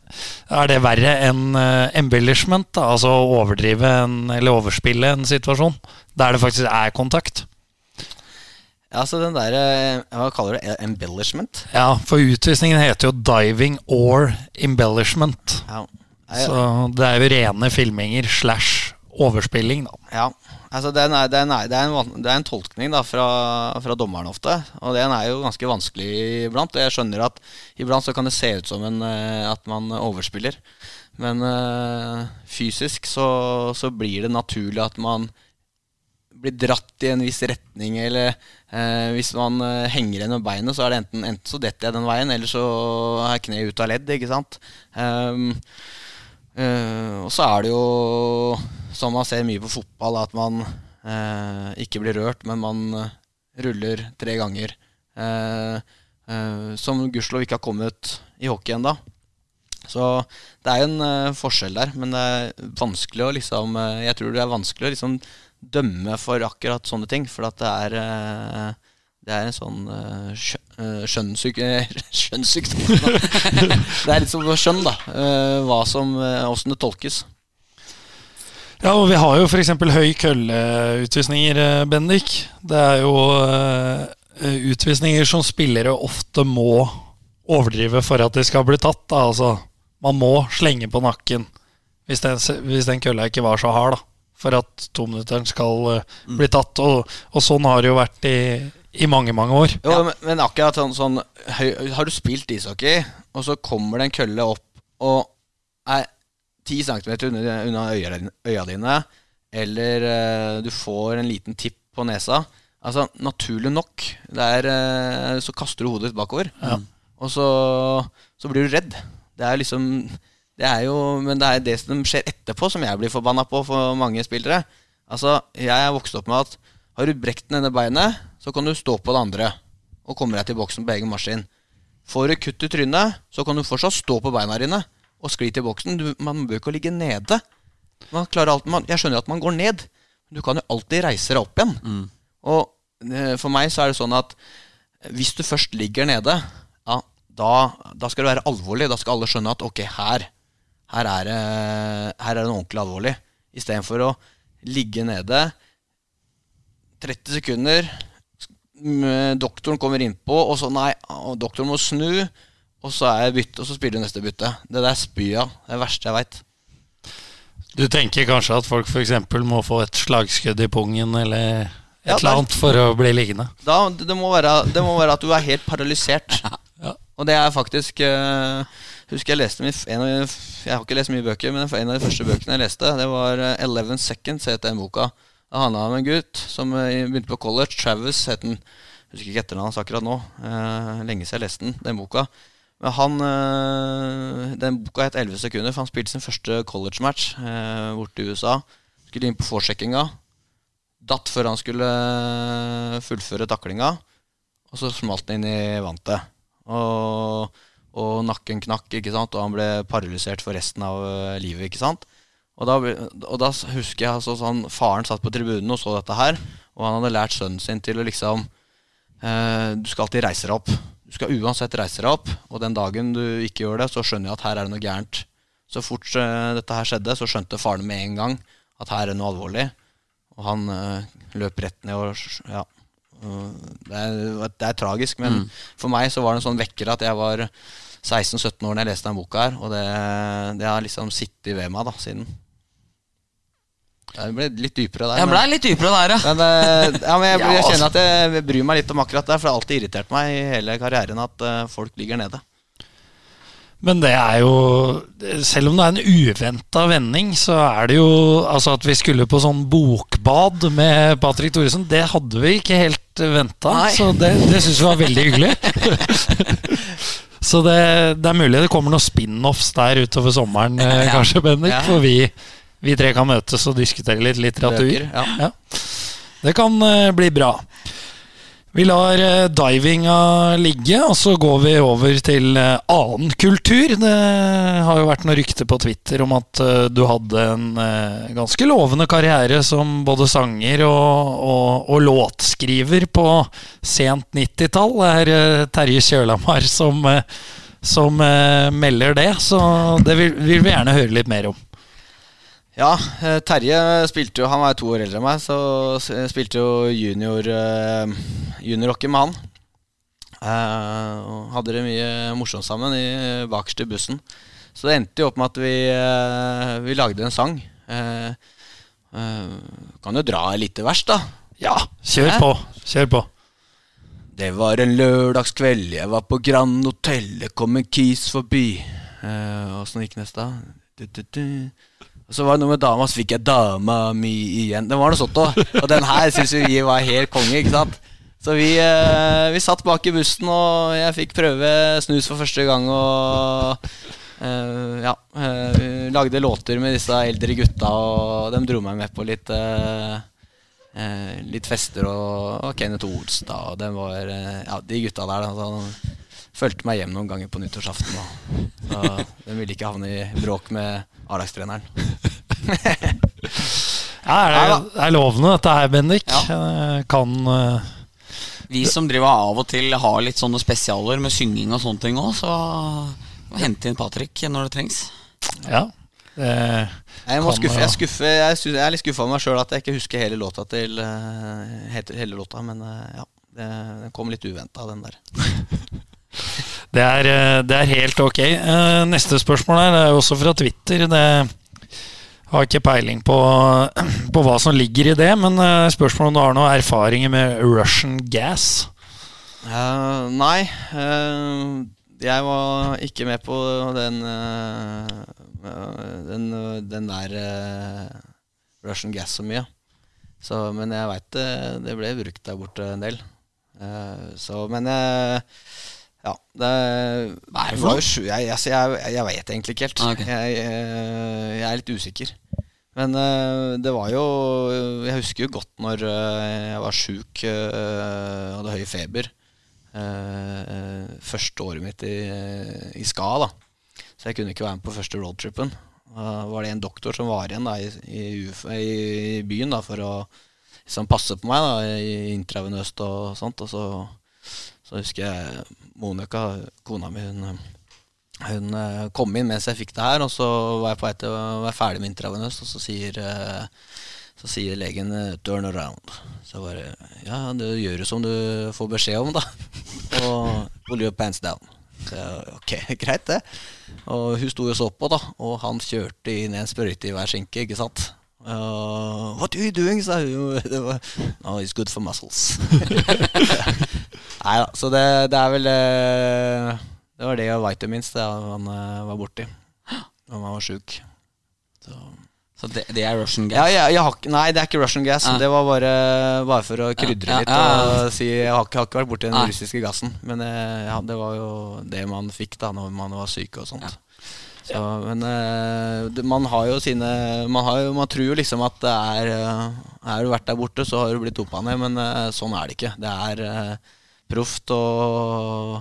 Er det verre enn eh, embellishment? Da? Altså overdrive en, eller overspille en situasjon der det faktisk er kontakt? Ja, så den der, eh, Hva kaller du det? Embellishment? Ja, for utvisningen heter jo diving or embellishment. Ja. Så det er jo rene filminger slash overspilling, da. Ja, altså den er, den er, det, er en, det er en tolkning da fra, fra dommeren ofte, og den er jo ganske vanskelig iblant. Jeg skjønner at iblant så kan det se ut som en, eh, at man overspiller, men øh, fysisk så, så blir det naturlig at man blir dratt i en viss retning, eller øh, hvis man øh, henger igjen med beinet, så er det enten, enten så detter jeg den veien, eller så er kneet ut av ledd, ikke sant. Um, og så er det jo, som man ser mye på fotball, at man eh, ikke blir rørt, men man eh, ruller tre ganger. Eh, eh, som gudskjelov ikke har kommet i hockey ennå. Så det er jo en eh, forskjell der, men det er vanskelig å liksom eh, Jeg tror det er vanskelig å liksom dømme for akkurat sånne ting, for at det er det er en sånn uh, skjønnsyk, skjønnssykdom. det er litt som skjønn, da. hva som, Åssen det tolkes. Ja, og vi har jo f.eks. høy kølleutvisninger, eh, Bendik. Det er jo eh, utvisninger som spillere ofte må overdrive for at de skal bli tatt. Da. Altså, man må slenge på nakken hvis den, hvis den kølla ikke var så hard, da. For at tominutteren skal uh, bli tatt. Og, og sånn har det jo vært i, i mange, mange år. Jo, men, men akkurat sånn, sånn Har du spilt ishockey, og så kommer det en kølle opp og er ti centimeter unna, unna øya, øya dine, eller uh, du får en liten tipp på nesa Altså, naturlig nok, der er, eh, så kaster du hodet ditt bakover. Og så, så blir du redd. Det er liksom det er jo, Men det er det som skjer etterpå, som jeg blir forbanna på for mange spillere. Altså, Jeg er vokst opp med at har du brekt det ene beinet, så kan du stå på det andre og komme deg til boksen på egen maskin. Får du kutt i trynet, så kan du fortsatt stå på beina dine og skli til boksen. Du, man bør ikke ligge nede. Man klarer alt, man, jeg skjønner at man går ned, men du kan jo alltid reise deg opp igjen. Og eh, for meg så er det sånn at hvis du først ligger nede, ja, da, da skal det være alvorlig. Da skal alle skjønne at ok, her, her er det, her er det noe ordentlig alvorlig. Istedenfor å ligge nede 30 sekunder, doktoren kommer innpå, og så nei, og doktoren må snu, og så er jeg bytte, og så spiller du neste bytte. Det der spyr jeg av. Det er det verste jeg veit. Du tenker kanskje at folk f.eks. må få et slagskudd i pungen eller et Ja, eller annet for å bli liggende. Da, det, må være, det må være at du er helt paralysert. Ja. Og det er faktisk uh, husker jeg leste min, en av, Jeg har ikke lest mye bøker, men en av de første bøkene jeg leste, det var eh, 'Eleven Seconds', het den boka. Det handla om en gutt som eh, begynte på college. Travis het den. Husker ikke etternavnet hans akkurat nå. Uh, lenge siden jeg leste den, den boka. Han eh, Den boka het 11 sekunder, for han spilte sin første college-match eh, borte i USA. Skulle inn på forsjekkinga. Datt før han skulle eh, fullføre taklinga. Og så smalt han inn i vantet. Og, og nakken knakk, ikke sant? og han ble paralysert for resten av eh, livet. ikke sant? Og da, og da husker jeg altså sånn Faren satt på tribunen og så dette her, og han hadde lært sønnen sin til å liksom eh, Du skal alltid reise deg opp. Du skal uansett reise deg opp, og den dagen du ikke gjør det, så skjønner jeg at her er det noe gærent. Så fort uh, dette her skjedde, så skjønte faren med en gang at her er det noe alvorlig. Og han uh, løp rett ned og Ja. Det er, det er tragisk, men for meg så var det en sånn vekker at jeg var 16-17 år da jeg leste den boka her, og det, det har liksom sittet ved meg da siden. Det ble litt dypere der. Jeg ble litt dypere der, ja. men, eh, ja, men jeg, jeg altså. kjenner at jeg bryr meg litt om akkurat det, for det har alltid irritert meg i hele karrieren at eh, folk ligger nede. Men det er jo Selv om det er en uventa vending, så er det jo Altså at vi skulle på sånn bokbad med Patrick Thoresen, det hadde vi ikke helt venta. Nei. Så det, det syns vi var veldig hyggelig. så det, det er mulig det kommer noen spin-offs der utover sommeren, eh, Ja. kanskje, Bendik. Ja. For vi, vi tre kan møtes og diskutere litt litteratur. Bøker, ja. Ja. Det kan eh, bli bra. Vi lar eh, divinga ligge, og så går vi over til eh, annen kultur. Det har jo vært noe rykte på Twitter om at du hadde en ganske lovende karriere som både sanger og, og, og låtskriver på sent 90-tall. Det er Terje Kjølamar som, som melder det, så det vil, vil vi gjerne høre litt mer om. Ja, eh, Terje spilte jo Han var jo to år eldre enn meg, så spilte jo junior uh, juniorhockey med han. Eh, og hadde det mye morsomt sammen i, bakerst i bussen. Så det endte jo opp med at vi, eh, vi lagde en sang. Eh, eh, kan jo dra et lite vers, da. Ja, kjør på. Kjør på. Det var en lørdagskveld, jeg var på Grand Hotel, det kom en kis forbi. Eh, Åssen gikk neste? Du, du, du. Så var det noe med dama, så fikk jeg dama mi igjen. Det var noe sånt òg. Og den her syns vi var helt konge, ikke sant. Så vi, eh, vi satt bak i bussen, og jeg fikk prøve snus for første gang. Og eh, ja, eh, vi lagde låter med disse eldre gutta, og de dro meg med på litt litt fester og, og Kenneth Olstad og den var Ja, de gutta der, altså, Så, fulgte meg hjem noen ganger på nyttårsaften. Og, og de ville ikke havne i bråk med A-lagstreneren. Ja, er det, det er lovende dette her, Bendik. Ja. Eh, Kan uh, Vi som driver av og til har litt sånne spesialer med synging og sånne ting òg, så hente inn Patrick når det trengs. Ja. Det, Jeg, må Kan, skuffe, jeg, skuffe, jeg, jeg er litt skuffa over meg sjøl at jeg ikke husker hele låta til eh, hele låta, men eh, ja. Det, den kom litt uventa, den der. det, er, eh, det er helt ok. Eh, Neste spørsmål her er også fra Twitter. Det har ikke peiling på, på hva som ligger i det, men eh, spørsmålet om du har noen erfaringer med Russian gas? Uh, nei, Uh, jeg var ikke med på den eh, den, den der Russian Gas så mye. Så, men jeg veit det, det ble brukt der borte en del. Så, men eh, ja, det Hva er det for noe? Jeg, Jeg, altså, jeg, jeg vet egentlig ikke helt. Ah, ok. jeg, eh, jeg er litt usikker. Men eh, det var jo Jeg husker jo godt når eh, jeg var sjuk, hadde høy feber. første året mitt i, i SKA, da. Så jeg kunne ikke være med på første roadtripen. Da var det en doktor som var igjen da, i, i, i byen da, for å liksom, passe på meg da, i intravenøst og sånt. Og så, så husker jeg Monica, kona mi, hun, hun eh, kom inn mens jeg fikk det her, og så var jeg på vei til å være ferdig med intravenøst, og så sier, eh, så sier legen eh, 'turn around'. Så jeg bare Ja, det gjør du som du får beskjed om, da. Og pull your pants down. Så jeg, ok, greit det. Og hun sto jo så på, da, og han kjørte inn en sprøyte i hver skinke, ikke sant. Uh, what are you doing? sa hun. Det no, it's good for muscles. Nei da, så det, det er vel eh, Det var det og vitamins det han eh, var borti. Han var sjuk. Så. Så det, det er Russian Ja, gas. jeg, jeg har, nei, det er ikke Russian gas. Ja. Det var bare, bare for å krydre Ja, litt ja, ja. og si Jeg har ikke, har ikke vært borti den Nei. russiske gassen. Men eh, ja, det var jo det man fikk da når man var syk og sånt. Så, men uh, man har jo sine man, har jo, man tror jo liksom at det er uh, Er du vært der borte, så har du blitt dopa ned. Men uh, sånn er det ikke. Det er proft og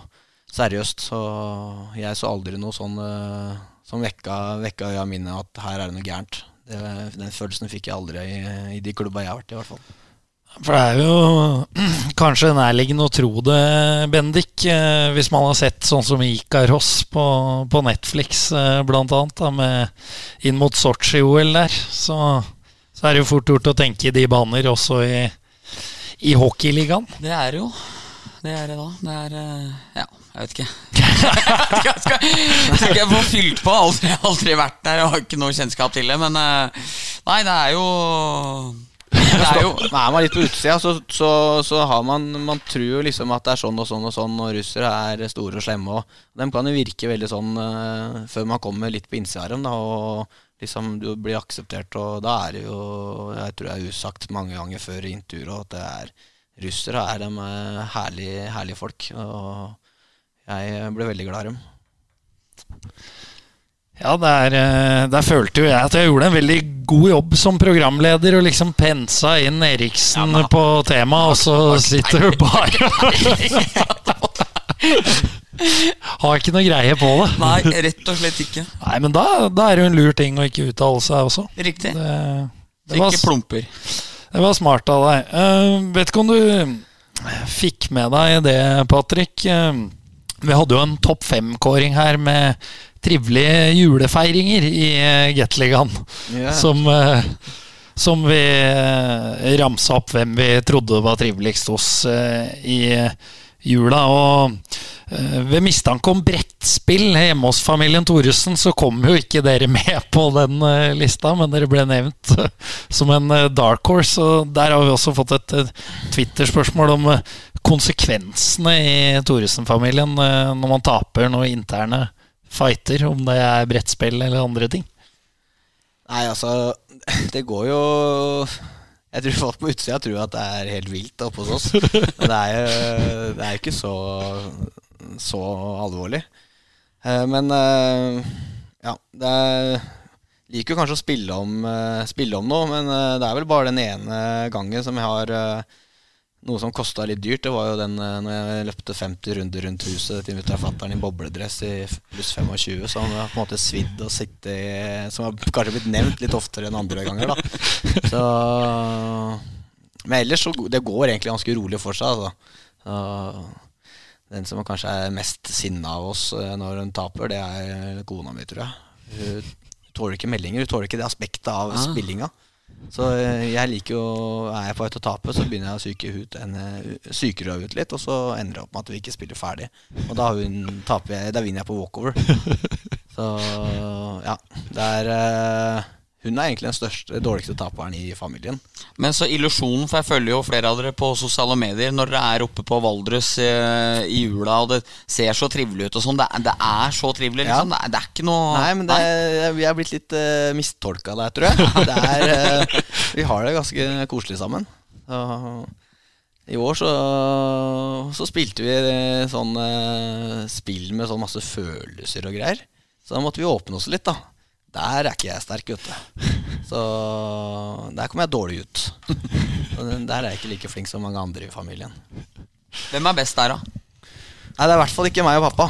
seriøst. Så jeg så aldri noe sånn eh, som vekka, vekka øya mine at her er det noe gærent. Det, den følelsen fikk jeg aldri i, i de klubba jeg har vært i, i hvert fall. For det er jo kanskje nærliggende å tro det, Bendik, eh, hvis man har sett sånn som Ikaros på, på Netflix, eh, blant annet, da, med, inn mot Sotsji-OL der. Så, så er det jo fort gjort å tenke i de baner også i, i hockeyligaen. Det er det jo. Det er det da. Det er eh, Ja, jeg vet ikke. jeg skal, jeg tror ikke jeg får fylt på. Aldri, aldri vært der og har ikke noe kjennskap til det. Men eh, nei, det er jo Det er jo er man litt på utsida, så, så, så har man Man tror jo liksom at det er sånn og sånn og sånn, og russere er store og slemme. Og de kan jo virke veldig sånn uh, før man kommer litt på innsida av dem, da, og liksom du blir akseptert, og da er det jo Jeg tror det er usagt mange ganger før intervjuer at det er Russere er de eh, herlige, herlige folk, og jeg ble veldig glad i dem. Ja, der, eh, der følte jo jeg at jeg gjorde en veldig god jobb som programleder og liksom pensa inn Eriksen på temaet, og så sitter du bare Har ikke noe greie på det. Nei, rett og slett ikke. Nei, men da, da er det jo en lur ting å ikke uttale seg også. Riktig. Det, Så det, var, ikke plumper. Det var smart av deg. Uh, vet ikke om du fikk med deg det, Patrick. Uh, vi hadde jo en topp fem-kåring her med trivelige julefeiringer i uh, Gateligaen. Yeah. Som, eh, som vi uh, ramsa opp hvem vi trodde var triveligst hos i i jula. Og eh, ved mistanke om brettspill hjemme hos familien Thoresen, så kom jo ikke dere med på den eh, lista, men dere ble nevnt som en eh, dark horse. Og der har vi også fått et Twitter-spørsmål om konsekvensene i Thoresen-familien når man taper noen interne fighter, om det er brettspill eller andre ting. Nei, altså Det går jo Jeg tror folk på utsida tror at det er helt vilt oppe hos oss. Men det er jo det er ikke så, så alvorlig. Eh, Men eh, ja, det er Liker jo kanskje å spille om, eh, spille om noe, men eh, det er vel bare den ene gangen som jeg har eh, noe som kosta litt dyrt. Det var jo den eh, når jeg løpte 50 runder rundt huset til mutter'n og fatter'n i bobledress i pluss 25, så han har på en måte svidd og sittet i Som har kanskje blitt nevnt litt oftere enn andre ganger, da. Så Men ellers så det går egentlig ganske rolig for seg, altså. Så den som kanskje er mest sinna av oss eh, når hun taper, det er kona mi, tror jeg. Hun tåler ikke meldinger. Hun tåler ikke det aspektet av Ah. spillinga. Så eh, jeg liker jo Er jeg på vei til å tape, så begynner jeg å psyke ut en, eh, psyker ut litt, og så ender det opp med at vi ikke spiller ferdig. Og da, hun, taper jeg, da vinner jeg på walkover. Så ja. Det er eh, Hun er egentlig den største, dårligste taperen i familien. Men så illusjonen, for jeg følger jo flere av dere på sosiale medier når dere er oppe på Valdres eh, i jula, og det ser så trivelig ut og sånn. Det, er- det er så trivelig, Ja. liksom. Det, er, det er ikke noe Nei, men det, vi er blitt litt uh, mistolka der, tror jeg. Det er, eh, vi har det ganske koselig sammen. Så, I år så, så spilte vi eh, sånn eh, spill med sånn masse følelser og greier. Så da måtte vi åpne oss litt, da. Der er ikke jeg sterk, vet du. Så der kom jeg dårlig ut. Der er jeg ikke like flink som mange andre i familien. Hvem er best der, da? Nei, det er i hvert fall ikke meg og pappa.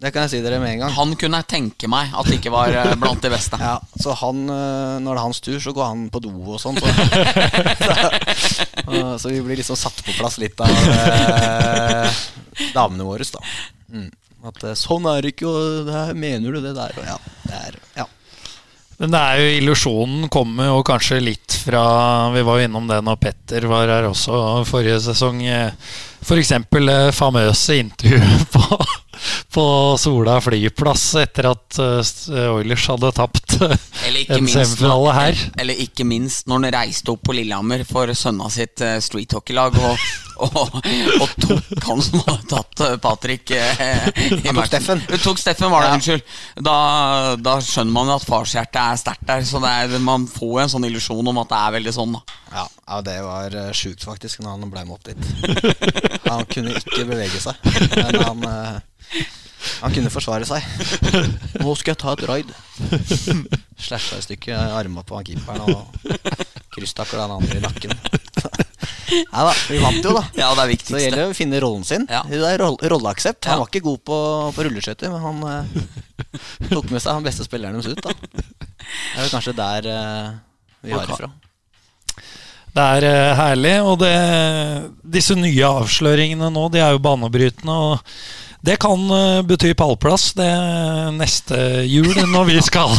Det kan jeg si dere med en gang. Han kunne tenke meg at det ikke var eh, blant de beste. Ja, så han, øh, når det er hans tur, så går han på do og sånn. Så, så, vi blir liksom satt på plass litt av øh, damene våre, da. Mm. At sånn er det ikke, og det her mener du det der, og ja. Det er, ja. Men det er jo illusjonen kommer jo kanskje litt fra Vi var jo innom det når Petter var her også forrige sesong. F.eks. det famøse intervjuet på, på Sola flyplass etter at eh, Oilers hadde tapt en semifinale her. eller ikke minst når han reiste opp på Lillehammer for sønna sitt street hockey-lag og, og, og tok han som hadde tatt eh, Patrick eh, i matchen. Steffen. Eh, Tok Steffen, var det, Ja. unnskyld. Da, da skjønner man jo at farshjertet er sterkt der. Så det er, man får jo en sånn illusjon om at det er veldig sånn. da Ja, ja det var uh, sjukt, faktisk, når han ble med opp dit. Han kunne ikke bevege seg, men han eh, Han kunne forsvare seg. Nå skal jeg ta et raid. Slasha i stykker arma på han keeperen og krysstakla den andre i nakken. Nei da, vi vant jo, da. Ja, det er Så det gjelder å finne rollen sin. Ja. Det er roll rolleaksept. Han var ikke god på, på rulleskøyter, men han eh, tok med seg han beste spilleren deres ut. da Det er vel kanskje der eh, vi har ifra. Det er eh, herlig, og det, disse nye avsløringene nå, de er jo banebrytende. Og det kan eh, bety pallplass det neste jul, når vi skal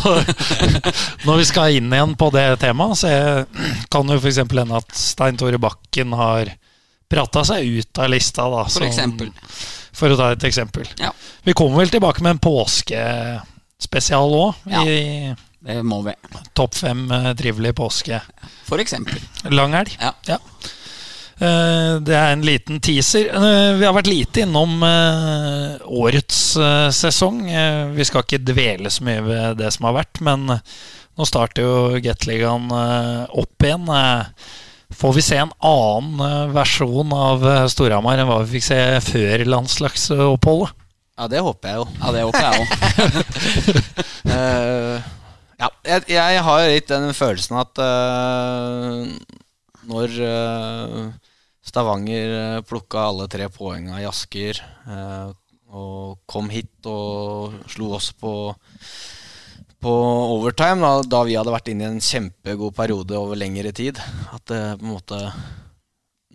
Når vi skal inn igjen på det temaet. Så jeg, kan jo f.eks. hende at Stein Tore Bakken har prata seg ut av lista, da. For som- For å ta et eksempel. Ja, Vi kommer vel tilbake med en påskespesial òg, Ja. det må vi. Topp fem eh, trivelig påske. For eksempel. Lang Ja. Ja. Eh, Det er en liten teaser. Eh, Vi har vært lite innom eh, årets sesong. Vi skal ikke dvele så mye ved det som har vært, men nå starter jo Gateligaen opp igjen. Får vi se en annen versjon av Storhamar enn hva vi fikk se før landslagsoppholdet? Ja, det håper jeg jo. Ja, det håper jeg òg. uh, ja, jeg, jeg har litt den følelsen at uh, når eh, Stavanger uh, plukka alle tre poenga i Asker eh, og kom hit og slo oss på på overtime, da, da vi hadde vært inne i en kjempegod periode over lengre tid. At det på en måte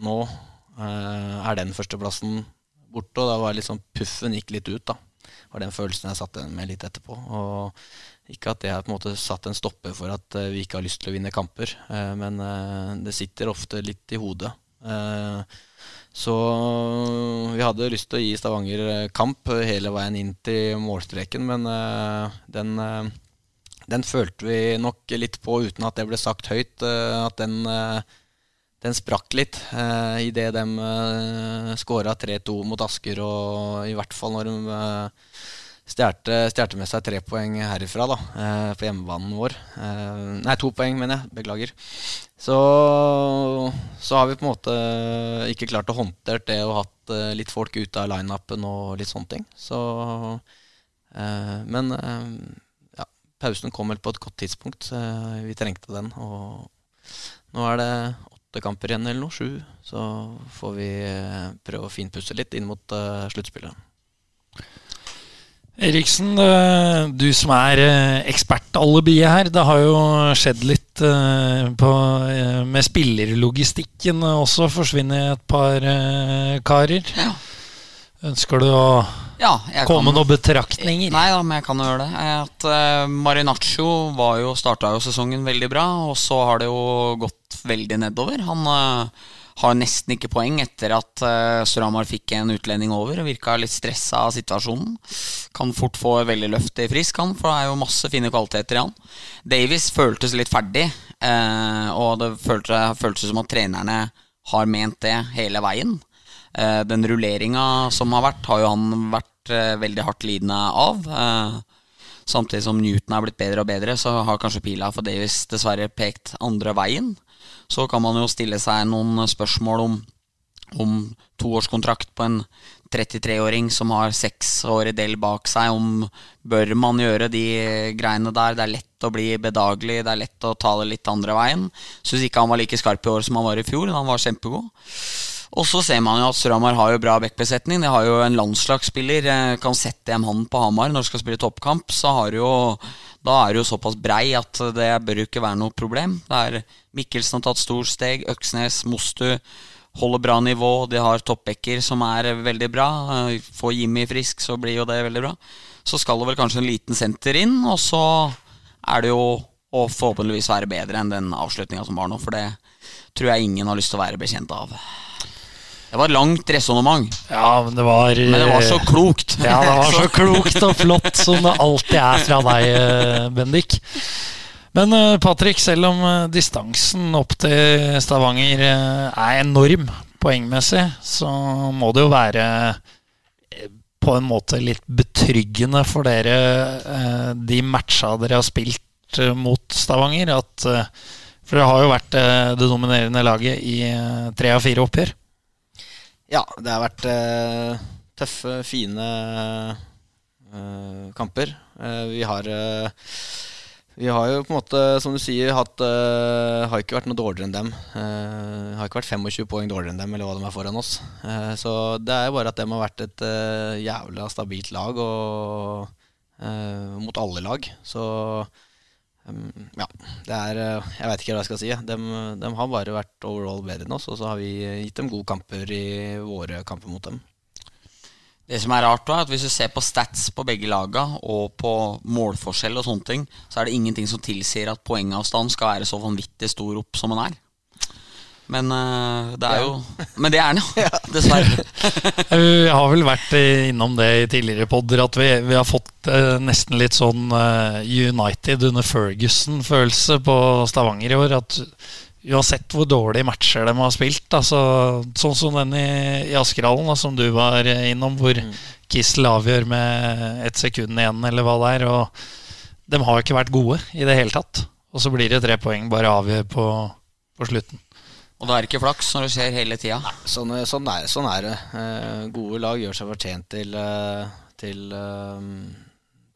Nå eh, er den førsteplassen borte, og da var liksom puffen gikk litt ut, da. var den følelsen jeg satt igjen med litt etterpå. Og ikke at det har på en måte satt en stopper for at eh, vi ikke har lyst til å vinne kamper, eh, men eh, det sitter ofte litt i hodet. Eh, så vi hadde lyst til å gi Stavanger eh, kamp hele veien inn til målstreken, men eh, den, den følte vi nok litt på uten at det ble sagt høyt. At den, den sprakk litt uh, idet de uh, skåra 3-2 mot Asker, og i hvert fall når de stjerte, med seg tre poeng herifra da, eh, på hjemmebanen vår. Eh, nei, to poeng, mener jeg. Beklager. Så, så har vi på en måte ikke klart å håndtere det og hatt eh, litt folk ute av lineupen og litt sånne ting. Så Men ja, pausen kom vel på et godt tidspunkt. Vi trengte den. Og nå er det åtte kamper igjen eller noe, sju. Så får vi prøve å finpusse litt inn mot sluttspillet. Eriksen, eh, du som er eh, ekspertalibiet her. Det har jo skjedd litt eh, på, med spillerlogistikken også. Forsvinner et par karer. Ja. Ønsker du å Ja, komme med kan noen betraktninger? Nei da, men jeg kan gjøre det. At uh, Marinaccio var jo, starta jo sesongen veldig bra, og så har det jo gått veldig nedover. Han eh, har nesten ikke poeng etter at uh, Storhamar fikk en utlending over og virka litt stressa av situasjonen. Kan fort få veldig løft i frisk, han, for det er jo masse fine kvaliteter i han. Davies føltes litt ferdig, uh, og det føltes, føltes som at trenerne har ment det hele veien. Uh, den rulleringa som har vært, har jo han vært uh, veldig hardt lidende av. Eh, samtidig som Newton er blitt bedre og bedre, så har kanskje pila for Davis dessverre pekt andre veien. Så kan man jo stille seg noen spørsmål om, om toårskontrakt på en 33-åring som har seks år i del bak seg, om bør man gjøre de greiene der? Det er lett å bli bedagelig, det er lett å ta det litt andre veien. Syns ikke han var like skarp i år som han var i fjor, han var kjempegod. Og så ser man jo at Storhamar har jo bra backbesetning. De har jo en landslagsspiller. eh, Kan sette hjem han på Hamar når de skal spille toppkamp. Så har jo, da er det jo såpass brei at det bør jo ikke være noe problem. Det er Mikkelsen har tatt stort steg. Øksnes, Mostu holder bra nivå. De har toppbacker som er veldig bra. Eh, Får Jimmy frisk, så blir jo det veldig bra. Så skal det vel kanskje en liten senter inn, og så er det jo å forhåpentligvis være bedre enn den avslutninga som var nå, for det tror jeg ingen har lyst til å være bekjent av. Det var et langt resonnement, Ja, men det var men det var så klokt. Ja, det var så klokt og flott som det alltid er fra deg, eh, Bendik. Men eh, Patrick, selv om eh, distansen opp til Stavanger eh, er enorm, poengmessig, så må det jo være eh, på en måte litt betryggende for dere, eh, de matcha dere har spilt eh, mot Stavanger. At, eh, for det har jo vært eh, det dominerende laget i eh, tre av fire oppgjør. Ja, det har vært uh, tøffe, fine uh, kamper. Uh, vi har Vi har jo på en måte, som du sier, hatt Har ikke vært noe dårligere enn dem. Har ikke vært 25 poeng dårligere enn dem, eller hva de er foran oss. Så det er jo bare at dem har vært et jævla stabilt lag, og mot alle lag. Så ja, det er eh, Jeg veit ikke hva jeg skal si. De, de har bare vært overall bedre enn oss, og så har vi gitt dem gode kamper i våre kamper mot dem. Det som er rart, er at hvis du ser på stats på begge laga og på målforskjell og sånne ting, så er det ingenting som tilsier at poengavstanden skal være så vanvittig stor opp som den er. Men eh, det er jo Men det er den, jo, Dessverre. Eh, Vi har vel vært innom det i tidligere podder, at vi, vi har fått eh, nesten litt sånn eh, United under Ferguson-følelse på Stavanger i år. At uansett hvor dårlige matcher de har spilt, altså, sånn som den i, i Askerhallen, da, som du var innom, hvor Kissel avgjør med ett sekund igjen, eller hva det er. Og de har ikke vært gode i det hele tatt. Og så blir det tre poeng bare avgjør på, på slutten. Og da er det ikke flaks når det skjer hele tida. Sånn, sånn, er, sånn er det. Eh, gode lag gjør seg fortjent til, eh, til, eh,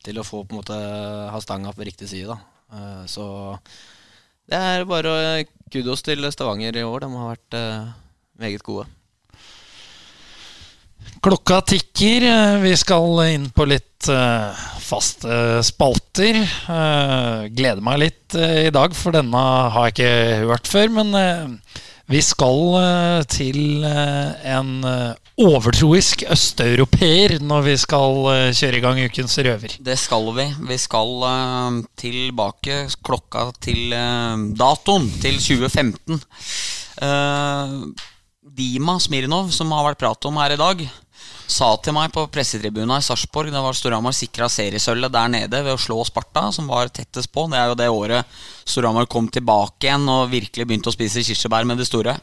til å få på en måte ha stanga på riktig side. Da. Eh, så det er bare kudos til Stavanger i år. De har vært eh, meget gode. Klokka tikker. Eh, Vi skal inn på litt uh, faste spalter. Uh, gleder meg litt uh, i dag, for denne har jeg ikke hørt før. Men eh, vi skal eh, til eh, en eh, overtroisk østeuropeer når vi skal kjøre i gang ukens røver. Det skal vi. Vi skal tilbake klokka til datoen, til 2015. Eh, Dima Smirnov, som har vært prat om her i dag, sa til meg på pressetribuna i Sarpsborg Da var Storhamar sikra seriesølvet der nede ved å slå Sparta, som var tettest på. Det er jo det året Storhamar kom tilbake igjen og virkelig begynte å spise kirsebær med det store.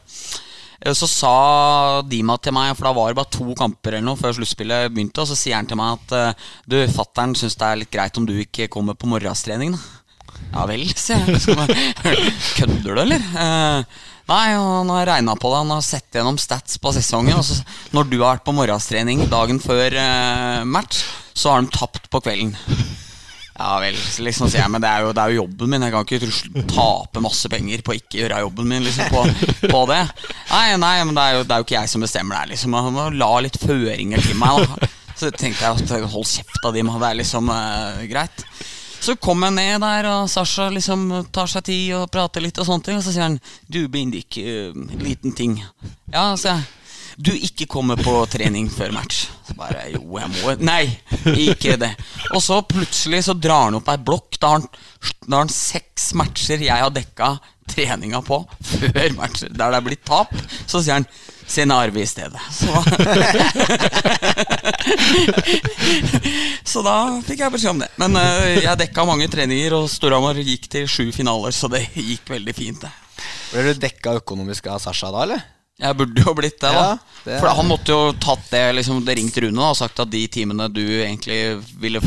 Eh, Så sa Dima til meg, for da var det bare to kamper eller noe før sluttspillet begynte, og så sier han til meg at eh, du, fattern syns det er litt greit om du ikke kommer på morgenstrening. Ja vel, sier jeg. Kødder du, eller? Nei, han har regna på det. Han har sett gjennom stats på sesongen. Og så, når du har vært på morgenstrening dagen før eh, match, så har de tapt på kvelden. Ja vel, liksom sier jeg, men det er, jo, det er jo jobben min. Jeg kan ikke tape masse penger på ikke gjøre jobben min liksom på, på det. Nei, nei, men det er, jo, det er jo ikke jeg som bestemmer det. Liksom. Man må la litt føringer til meg. Da. Så tenkte jeg at hold av dem det er liksom uh, greit. Så kom jeg ned der, og Sasha liksom tar seg tid og prater litt, og sånne ting Og så sier han Du, Bindik, uh, liten ting. Ja, sier jeg. Du ikke kommer på trening før match. Så bare jo, jeg må Nei, ikke det. Og så plutselig så drar han opp ei blokk. Da har han, da har han seks matcher jeg har dekka treninga på før matcher der det er blitt tap. Så sier han Se Narvi i stedet. Så, så da fikk jeg beskjed om det. Men eh, jeg dekka mange treninger, og Storhamar gikk til sju finaler, så det gikk veldig fint. det Ble du dekka økonomisk av Sasha da, eller? Jeg burde jo blitt det, da. Ja, det er- For han måtte jo tatt det liksom, Det ringte Rune da og sagt at de timene du egentlig ville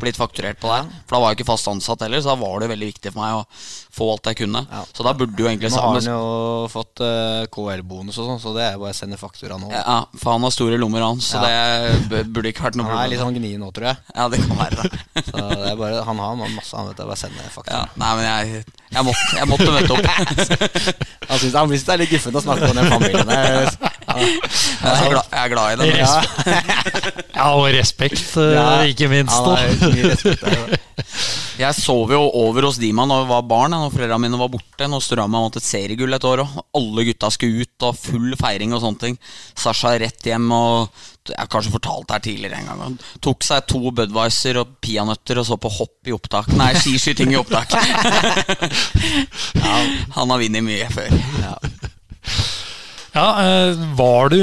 blitt fakturert på der For da var jeg ikke fast ansatt heller, så da var det veldig viktig for meg å få alt jeg kunne. Ja. Så da burde jo egentlig Nå har han jo fått uh, KL-bonus og sånn, så det er bare å sende faktura nå. ja, For han har store lommer, han, så det burde ikke vært noe Han er litt sånn gni nå, tror jeg. Ja, det kan være det. Så det er bare, han har masse, vet det, bare sende faktura. Ja, nei, men jeg, jeg, måtte, jeg måtte møte opp. Han syns det er litt guffent å snakke om den familien der. Jeg er glad, i det. Ja. Ja. Og respekt, eh, ikke minst. Ja, da. respekt. Jeg sov jo over hos Dima når jeg var barn, da, når foreldrene mine var borte. Når Storhamar vant et seriegull et år òg. Alle gutta skulle ut, og full feiring og sånne ting. Sasha rett hjem og Jeg har kanskje fortalt det her tidligere en gang. Han tok seg to Budwiser og peanøtter og så på hopp i opptak. Nei, skiskyting i opptak. ja, han har vunnet mye før. Ja. Ja, eh, var du,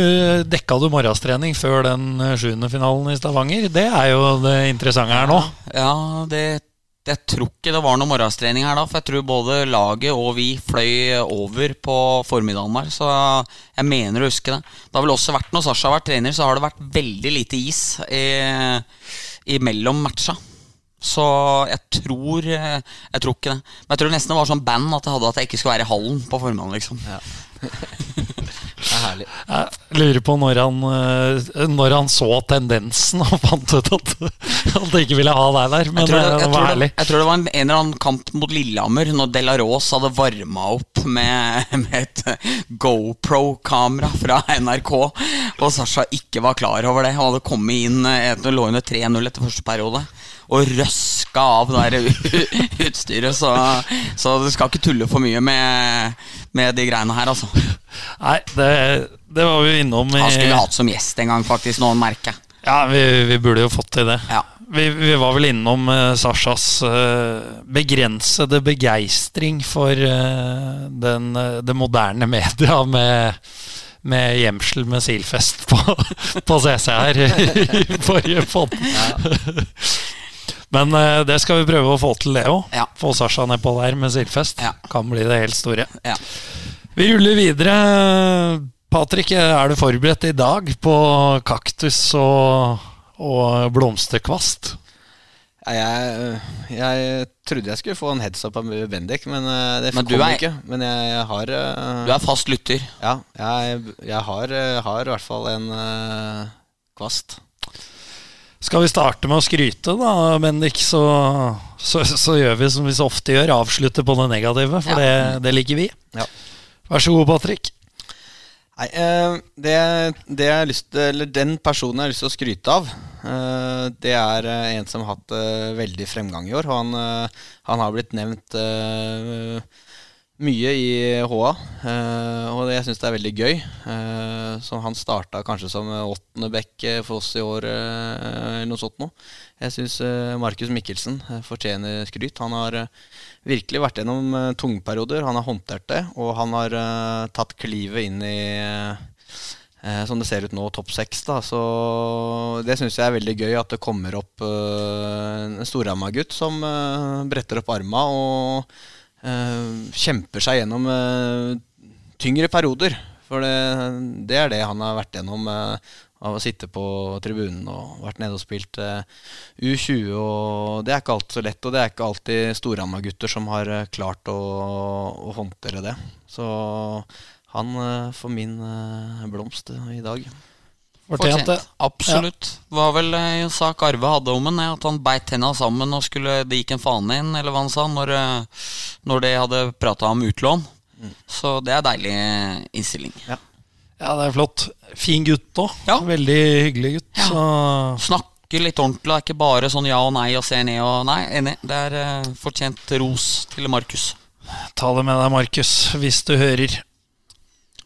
Dekka du morgenstrening før den eh, sjuende finalen i Stavanger? Det er jo det interessante her nå. Ja, det jeg tror ikke det var noe morgenstrening her da, for jeg tror både laget og vi fløy over på formiddagen der. Så jeg mener å huske det. Det har vel også vært når Sasha har vært trener, så har det vært veldig lite is i, imellom matcha. Så jeg tror Jeg tror ikke det. Men jeg tror nesten det var sånn band at jeg hadde at jeg ikke skulle være i hallen på formiddagen. liksom Ja. Jeg lurer på når han, eh, når han så tendensen og fant ut at han ikke ville ha deg der. Men jeg tror, det, eh, jeg, tror var det, jeg tror det var en, en eller annen kamp mot Lillehammer når De La Rose hadde varma opp med, med et GoPro-kamera fra NRK, og Sasha ikke var klar over det Han hadde kommet inn eh, lå under 3-0 etter første periode. Og røska av det utstyret. Så, så du skal ikke tulle for mye med, med de greiene her, altså. Nei, det, det var vi innom i Han skulle vi hatt som gjest en gang, faktisk. Noen merker. Ja, vi, vi burde jo fått til det. Ja. Vi, vi var vel innom uh, Sashas uh, begrensede begeistring for uh, den, eh, det moderne media med, med gjemsel med silfest på, på CC her i forrige podd. Men uh, det skal vi prøve å få til, det òg. Ja. Få Sasha nedpå der med silfest. Ja. Kan bli det helt store. Ja. Vi ruller videre. Patrick, er du forberedt i dag på kaktus og, og blomsterkvast? Jeg, jeg trodde jeg skulle få en heads up av Bendik, men eh, det Men kom er- ikke. Men jeg, jeg har uh, Du er fast lytter. Ja, jeg, jeg har, har i hvert fall en uh, kvast. Skal vi starte med å skryte, da, Bendik? Så, så, så gjør vi som vi så ofte gjør, Avslutter på det negative. For Ja. det, det liker vi. Ja. Vær så god, Patrick. Nei, eh, det, det jeg har lyst til, eller Den personen jeg har lyst til å skryte av, eh, det er eh, en som har hatt veldig fremgang i år. Han, han har blitt nevnt mye i HA, eh, og jeg syns det er veldig gøy. Eh, så han starta kanskje som åttende back eh, for oss i år, eller noe sånt noe. Jeg syns Markus Mikkelsen fortjener skryt. Han har virkelig vært gjennom tungperioder. Han har håndtert det, og han har tatt klivet inn i eh, som det ser ut nå, topp seks. Så det syns jeg er veldig gøy at det kommer opp eh, en storramma gutt som eh, bretter opp arma og kjemper seg gjennom eh, tyngre perioder. For det, det er det han har vært gjennom eh, av å sitte på tribunen og vært nede og spilt eh, U20. og Det er ikke alltid så lett, og det er ikke alltid Storhamar-gutter som har eh, klart å, å håndtere det. Så han eh, får min eh, blomst eh, i dag. Fortjent det. Absolutt. Var vel eh, en sak Arve hadde om ham, at han beit tenna sammen og skulle Det gikk en fane inn, eller hva han sa, når, eh, når de hadde prata om utlån. Mm. Så det er deilig innstilling. Ja, det er flott. Fin gutt òg. Ja. Veldig hyggelig gutt. Ja. Så Snakker litt ordentlig, det er ikke bare sånn ja og nei og ser ned og Nei, enig. Det er eh, fortjent ros til Markus. ta det med deg, Markus, hvis du hører.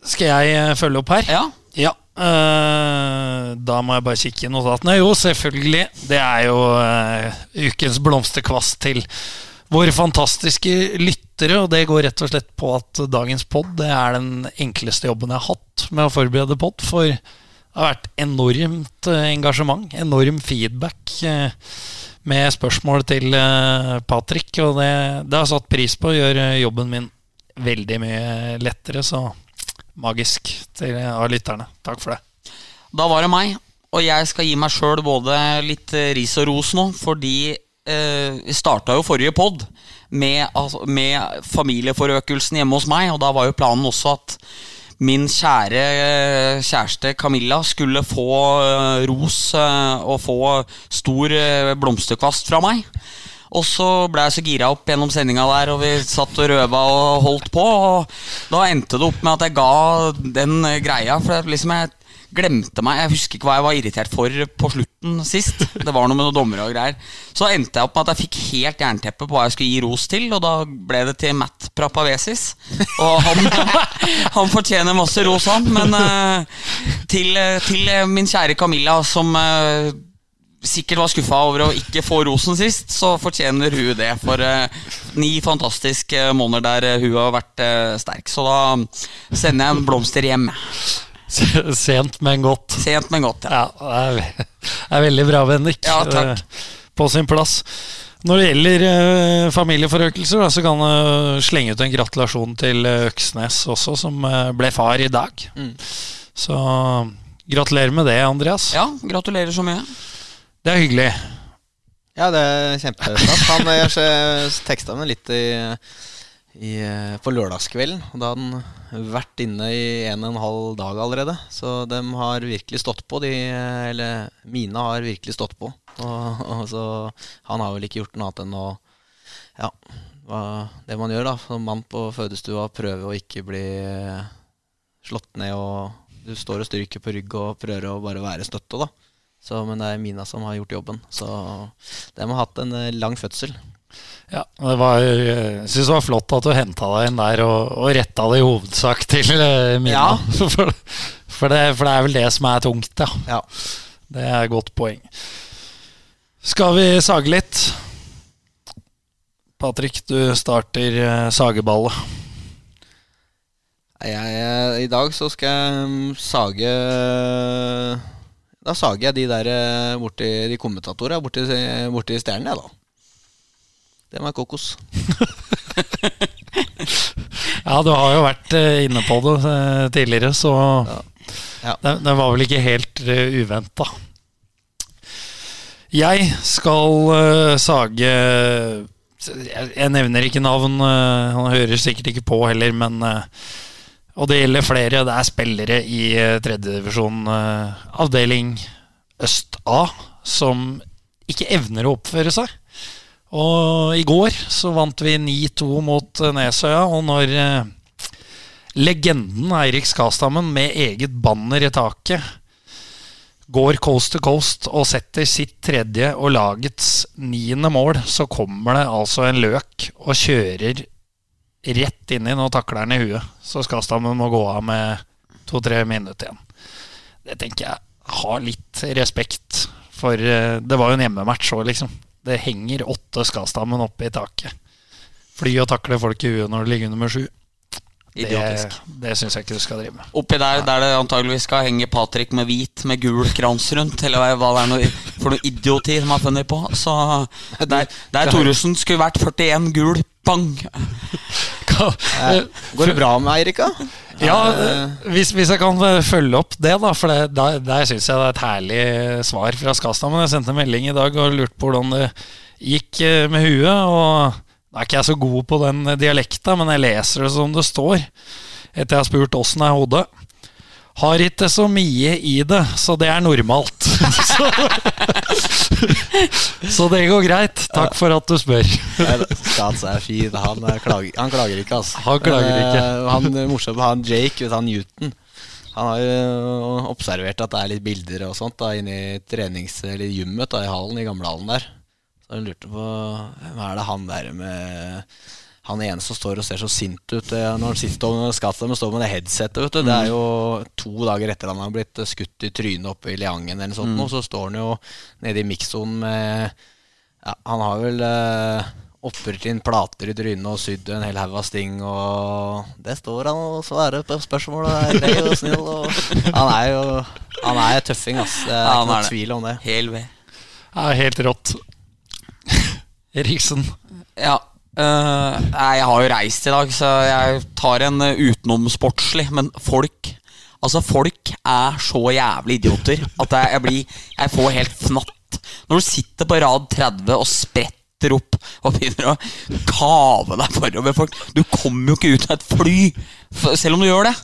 Skal jeg eh, følge opp her? Ja. Ja. Eh, da må jeg bare kikke i notatene. Jo, selvfølgelig. Det er jo uh, ukens blomsterkvast til våre fantastiske lyttere. Og det går rett og slett på at dagens pod er den enkleste jobben jeg har hatt med å forberede pod. For det har vært enormt eh, engasjement, enorm feedback. uh, med spørsmål til Patrick, og det, det har satt pris på. å gjøre jobben min veldig mye lettere, så magisk til av lytterne. Takk for det. Da var det meg, og jeg skal gi meg sjøl både litt eh, ris og ros nå, fordi eh, vi starta jo forrige pod med, altså, med familieforøkelsen hjemme hos meg, og da var jo planen også at min kjære eh, kjæreste Camilla skulle få eh, ros eh, og få stor eh, blomsterkvast fra meg. Og så ble jeg så gira opp gjennom sendinga der, og vi satt og røva og holdt på. Og da endte det opp med at jeg ga den eh, greia, for liksom jeg glemte meg. Jeg husker ikke hva jeg var irritert for på slutten sist. Det var noe med noen dommere og greier. Så endte jeg opp med at jeg fikk helt jernteppe på hva jeg skulle gi ros til, og da ble det til Matt Prapavesis. Og han, han fortjener masse ros, han. Men eh, til, eh, til min kjære Camilla, som sikkert var skuffa over å ikke få rosen sist, så fortjener hun det for eh, ni fantastiske måneder der eh, hun har vært eh, sterk. Så da sender jeg en blomster hjem. Sent, men godt. Sent, men godt. Ja. Ja, det er, det er veldig bra, Bendik. Ja, takk. Eh, På sin plass. Når det gjelder eh, familieforøkelser, da, så kan jeg slenge ut en gratulasjon til eh, Øksnes også, som ble far i dag. Mm. Så gratulerer med det, Andreas. Ja, gratulerer så mye. Det er hyggelig. Ja, det er kjempeflott. Han eh, jeg teksta meg litt i, i, eh, på lørdagskvelden. Og da hadde han vært inne i en og en halv dag allerede. Så de har virkelig stått på, de eh, Eller Mina har virkelig stått på. Og, og så Han har vel ikke gjort noe annet enn å Ja, det man gjør da som mann på fødestua, prøve å ikke bli slått ned og Du står og stryker på rygg og prøver å bare være støtte, da. Så, men det er Mina som har gjort jobben. Så de har hatt en eh, lang fødsel. Ja, det var, jeg syns det var flott at du henta deg inn der og, og retta det i hovedsak til eh, Mina. Ja. For, for, det, for det er vel det som er tungt, ja. Ja. Det er et godt poeng. Skal vi sage litt? Patrick, du starter eh, sageballet. Jeg, jeg, I dag så skal jeg mm, sage Da sager jeg de der eh, borti de kommentatorene borti, borti stjernene, jeg, da. Det var kokos. Ja, du har jo vært eh, inne på det eh, tidligere, så Ja. Det, den, var vel ikke helt uh, uventa. Jeg skal uh, sage jeg, jeg nevner ikke navn, uh, han hører sikkert ikke på heller, men eh, Og det gjelder flere. Det er spillere i uh, tredjedivisjon, uh, avdeling Øst A, som ikke evner å oppføre seg. Og i går så vant vi 9-2 mot eh, Nesøya, og når eh, legenden Eirik Skastammen med eget banner i taket går coast to coast og setter sitt tredje og lagets niende mål, så kommer det altså en løk og kjører rett inn i noen takler han i huet. Så Skastammen må gå av med to-tre minutter igjen. Det tenker jeg har litt respekt for eh, Det var jo en hjemmematch òg, liksom. Det henger åtte Skastammen oppe i taket. Fly og takle folk i huet når det ligger under med sju. Det, Idiotisk. det syns jeg ikke du skal drive med. Oppi der der det antageligvis skal henge Patrick med hvit med gul krans rundt, eller hva det er noe, for noe idioti de har funnet på. Så der, der Thoresen skulle vært 41 gul, bang! Eh, Går det bra med Eirik, da? Ja, hvis, hvis jeg kan eh, følge opp det, da. For det, der, der syns jeg det er et herlig svar fra Skastammen. Jeg sendte en melding i dag og lurte på hvordan det gikk eh, med huet. Og nå er ikke jeg så god på den dialekta, men jeg leser det som det står. Etter jeg har spurt åssen er hodet. Har ikke så mye i det, så det er normalt. så, så det går greit. Takk for at du spør. Stats er fin. Han, er klager, han klager ikke, altså. Han klager ikke. Eh, Han morsomme, han Jake, vet han Newton. Han har jo observert at det er litt bilder og sånt da inne i trenings- eller gymmet da, i hallen, i gamlehallen der. Så han lurte på hvem er det han der med Han ene som står og ser så sint ut eh, når han sitter og Skatsamen står med det headsetet. Vet du. Det er jo to dager etter han har blitt skutt i trynet oppe i Leangen eller noe sånt, nå, så står han jo nede i mikssonen med ja, Han har vel eh, oppret inn plater i trynet og sydd en hel haug av sting, og det står han og svarer på spørsmål og er grei og snill. Og han er jo Han er tøffing, ass. Det er Ja, ikke noen tvil om det. Hel ved. Ja, helt rått. Eriksen. Ja. Øh, nei, jeg har jo reist i dag, så jeg tar en uh, utenomsportslig. Men folk Altså, folk er så jævlig idioter at jeg, jeg blir Jeg får helt fnatt. Når du sitter på rad 30 og spretter opp og begynner å kave deg forover folk Du kommer jo ikke ut av et fly, selv om du gjør det.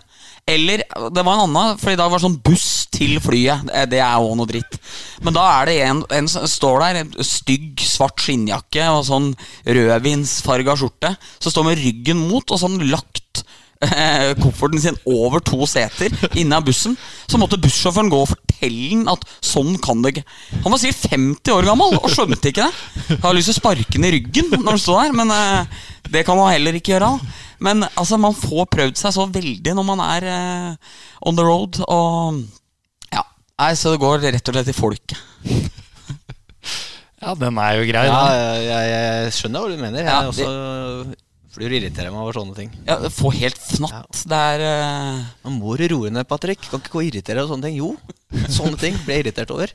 Eller det var en annen, for i dag var det sånn buss til flyet. Det- Det er òg noe dritt. Men da er det en, som står der, en stygg, svart skinnjakke og sånn rødvinsfarga skjorte, som står med ryggen mot og sånn lagt eh, kofferten sin over to seter inne av bussen. Så måtte bussjåføren gå og fortelle han at sånn kan det ikke Han var sikkert 50 år gammel og skjønte ikke det. Jeg har lyst til å sparke han i ryggen når han står der, men eh, det kan man heller ikke gjøre. da Men altså, man får prøvd seg så veldig når man er uh, on the road. Og ja, nei, Så det går rett og slett i folket. Ja, den er jo grei, Ja, den. jeg, jeg, skjønner hva du mener. Jeg Ja, er også flyr irriterer meg over sånne ting. Ja, Få helt fnatt. Det er uh... Nå må du roe ned, Patrick. Kan ikke gå og irritere deg over sånne ting. Jo, sånne ting blir jeg irritert over.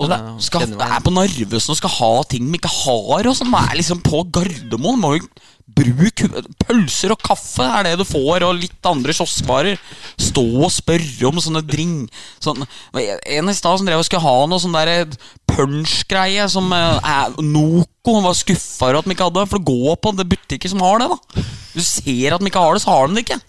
Og det, skal, det er på Narvesen og skal ha ting vi ikke har. Og sånn. Er liksom på Gardermoen. Må jo Bruk pølser og kaffe er det du får, og litt andre kioskvarer. Stå og spørre om sånne dring... sånn. En i stad som drev og skulle ha noe sånn der punch-greie som eh, er Noco. Var skuffa over at de ikke hadde For gå på det butikker som har det. da Du ser at de ikke har det, så har de det ikke.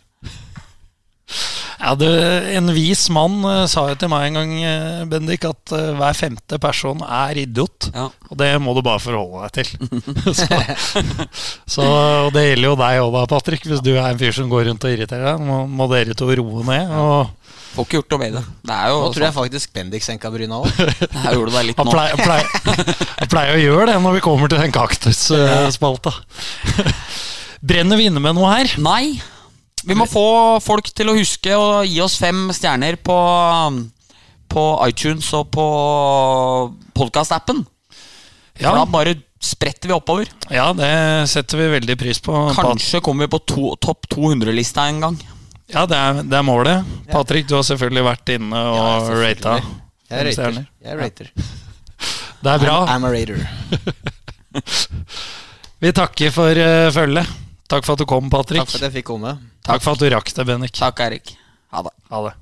Ja, du, En vis mann eh, sa jo til meg en gang, eh, Bendik, at eh, hver femte person er idiot. Ja. Og det må du bare forholde deg til. så, så, og det gjelder jo deg òg, Patrick. Hvis du er en fyr som går rundt og irriterer deg, må, må dere to roe ned. Og Får ikke gjort noe med det. Det er jo Nå tror jeg faktisk Bendik senka bryna òg. Jeg det han pleier, pleier, pleier å gjøre det når vi kommer til den kaktusspalta. Brenner vi inne med noe her? Nei. Vi må få folk til å huske å gi oss fem stjerner på, på iTunes og på podkast-appen. Ja, da bare spretter vi oppover. ja, det setter vi veldig pris på. Kanskje kommer vi på to, topp 200-lista en gang. Ja, det er, det er målet. Patrick, du har selvfølgelig vært inne og rata. Jeg er rater. Jeg rater. Det er bra. I'm a rater. Vi takker for uh, følget. Takk for at du kom, Patrick. Takk for at jeg fikk komme. Takk for at du rakk det, Bennik. Takk, Erik. Ha det. Ha det.